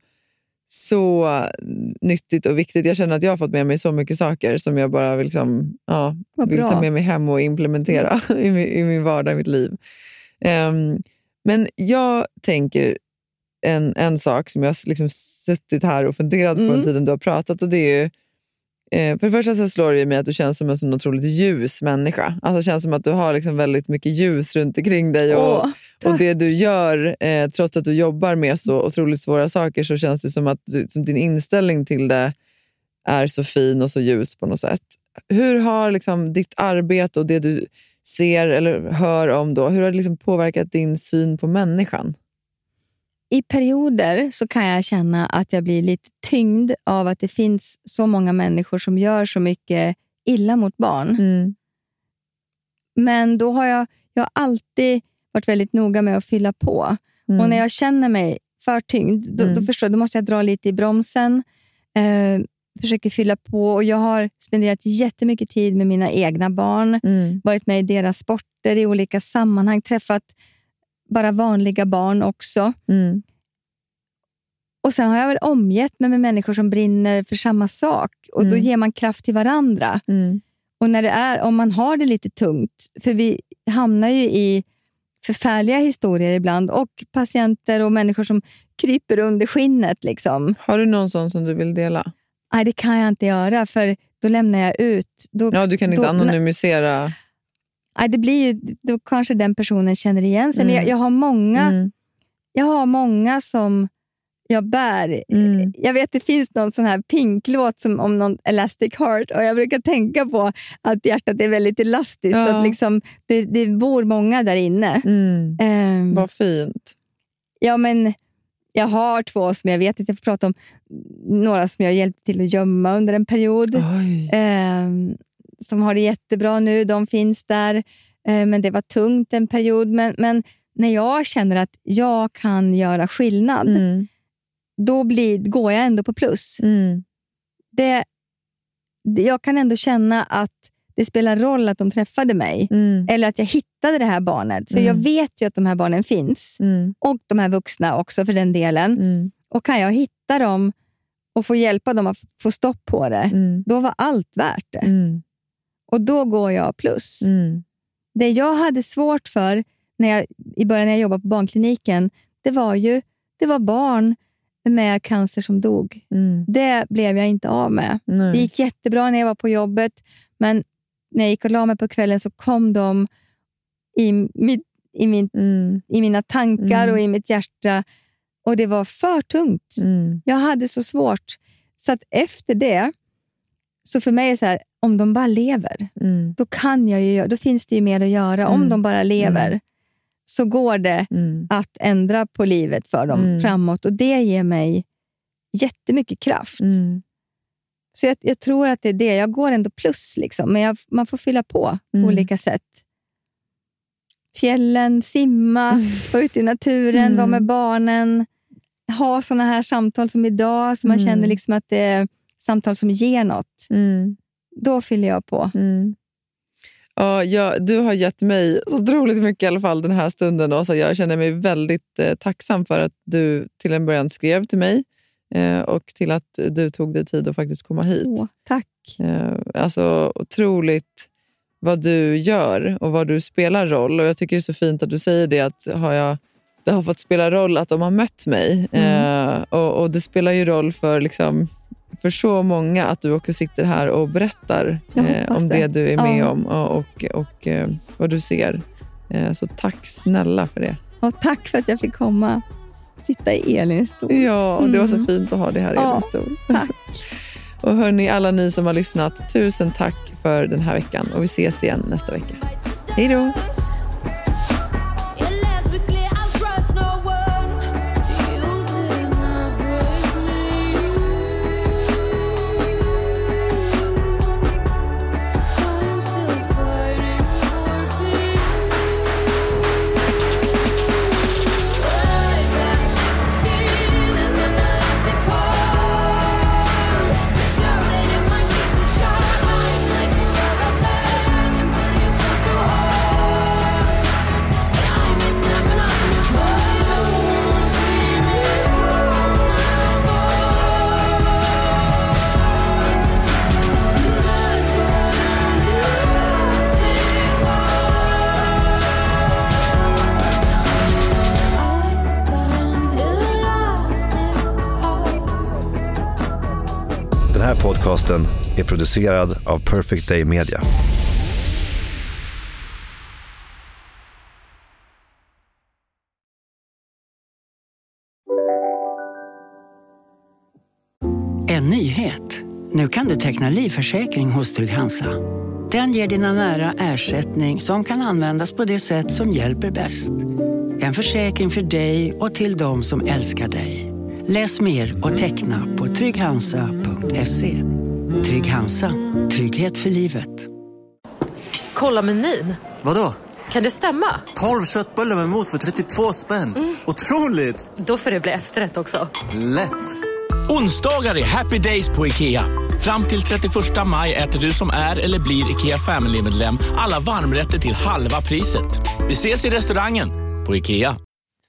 så nyttigt och viktigt. Jag känner att jag har fått med mig så mycket saker som jag bara vill, liksom, ja, vill ta med mig hem och implementera i, min, i min vardag, i mitt liv. Ehm, men jag tänker en, en sak som jag har liksom suttit här och funderat på Mm. den tiden du har pratat. och det är ju, eh, För det första så slår det mig att du känns som en sån otroligt ljus människa. Alltså det känns som att du har liksom väldigt mycket ljus runt omkring dig. Och, Åh, och det du gör, eh, trots att du jobbar med så otroligt svåra saker, så känns det som att du, som din inställning till det är så fin och så ljus på något sätt. Hur har liksom ditt arbete och det du ser eller hör om då, hur har det liksom påverkat din syn på människan? I perioder så kan jag känna att jag blir lite tyngd av att det finns så många människor som gör så mycket illa mot barn. Mm. Men då har jag, jag har alltid varit väldigt noga med att fylla på. Mm. Och när jag känner mig för tyngd, då, Mm. då förstår jag, då måste jag dra lite i bromsen. Eh, försöker fylla på. Och Jag har spenderat jättemycket tid med mina egna barn. Mm. Varit med i deras sporter i olika sammanhang. Träffat bara vanliga barn också. Mm. Och Sen har jag väl omgett mig med människor som brinner för samma sak. Och Då Mm. ger man kraft till varandra. Mm. Och när det är, om man har det lite tungt, för vi hamnar ju i förfärliga historier ibland och patienter och människor som kryper under skinnet. Liksom. Har du någon sån som du vill dela? Nej, det kan jag inte göra för då lämnar jag ut. Då, Ja, du kan inte då- anonymisera. Det blir ju, då kanske den personen känner igen sig. Men Mm. jag, jag, har många, Mm. jag har många som jag bär. Mm. Jag vet det finns någon sån här pinklåt som om någon Elastic Heart och jag brukar tänka på att hjärtat är väldigt elastiskt. Ja. Att liksom, det, det bor många där inne. Mm. Ehm, Vad fint. Ja, men jag har två som jag vet att jag får prata om. Några som jag hjälpte till att gömma under en period. Oj. Som har det jättebra nu. De finns där. Ehm, men det var tungt en period. Men, men när jag känner att jag kan göra skillnad, Mm. då blir, går jag ändå på plus. Mm. Det, jag kan ändå känna att det spelar roll att de träffade mig. Mm. Eller att jag hittade det här barnet. För Mm. jag vet ju att de här barnen finns. Mm. Och de här vuxna också för den delen. Mm. Och kan jag hitta dem och få hjälpa dem att få stopp på det, Mm. då var allt värt det. Och då går jag plus. Mm. Det jag hade svårt för när jag, i början när jag jobbade på barnkliniken, det var ju det var barn med cancer som dog. Mm. Det blev jag inte av med. Nej. Det gick jättebra när jag var på jobbet, men när jag gick och la mig på kvällen så kom de i, mitt, i, min, Mm. i mina tankar Mm. och i mitt hjärta. Och det var för tungt. Mm. Jag hade så svårt. Så att efter det, så för mig är det så här, om de bara lever, Mm. då kan jag ju, då finns det ju mer att göra. Om Mm. de bara lever, Mm. så går det Mm. att ändra på livet för dem Mm. framåt. Och det ger mig jättemycket kraft. Mm. Så jag, jag tror att det är det. Jag går ändå plus, liksom, men jag, man får fylla på på Mm. olika sätt. Fjällen, simma, vara ute i naturen, Mm. vara med barnen. Ha såna här samtal som idag, så man Mm. känner liksom att det är samtal som ger något. Mm. Då fyller jag på. Mm. Ja, jag, du har gett mig så otroligt mycket i alla fall den här stunden. Åsa. Jag känner mig väldigt eh, tacksam för att du till en början skrev till mig eh, och till att du tog dig tid att faktiskt komma hit. Åh, tack. Eh, alltså otroligt vad du gör och vad du spelar roll. Och Jag tycker det är så fint att du säger det, att har jag, det har fått spela roll att de har mött mig. Eh, och, och Det spelar ju roll för, liksom, för så många att du också sitter här och berättar eh, om det. det. du är med Ja. om och, och, och eh, vad du ser. Eh, så tack snälla för det. Och tack för att jag fick komma och sitta i Elins stol. Ja, och det var så Mm. fint att ha det här i Ja, Elins stol. tack. Och hörni, alla ni som har lyssnat, tusen tack för den här veckan och vi ses igen nästa vecka. Hej då! Här podcasten är producerad av Perfect Day Media. En nyhet. Nu kan du teckna livförsäkring hos Trygg-Hansa. Den ger dina nära ersättning som kan användas på det sätt som hjälper bäst. En försäkring för dig och till de som älskar dig. Läs mer och teckna på trygghansa.se. Trygg Hansa. Trygghet för livet. Kolla menyn. Vadå? Kan det stämma? 12 köttbullar med mos för 32 spänn. Otroligt! Då får det bli efterrätt också. Lätt! Onsdagar är happy days på IKEA. Fram till 31 maj äter du som är eller blir IKEA Family-medlem alla varmrätter till halva priset. Vi ses i restaurangen på IKEA.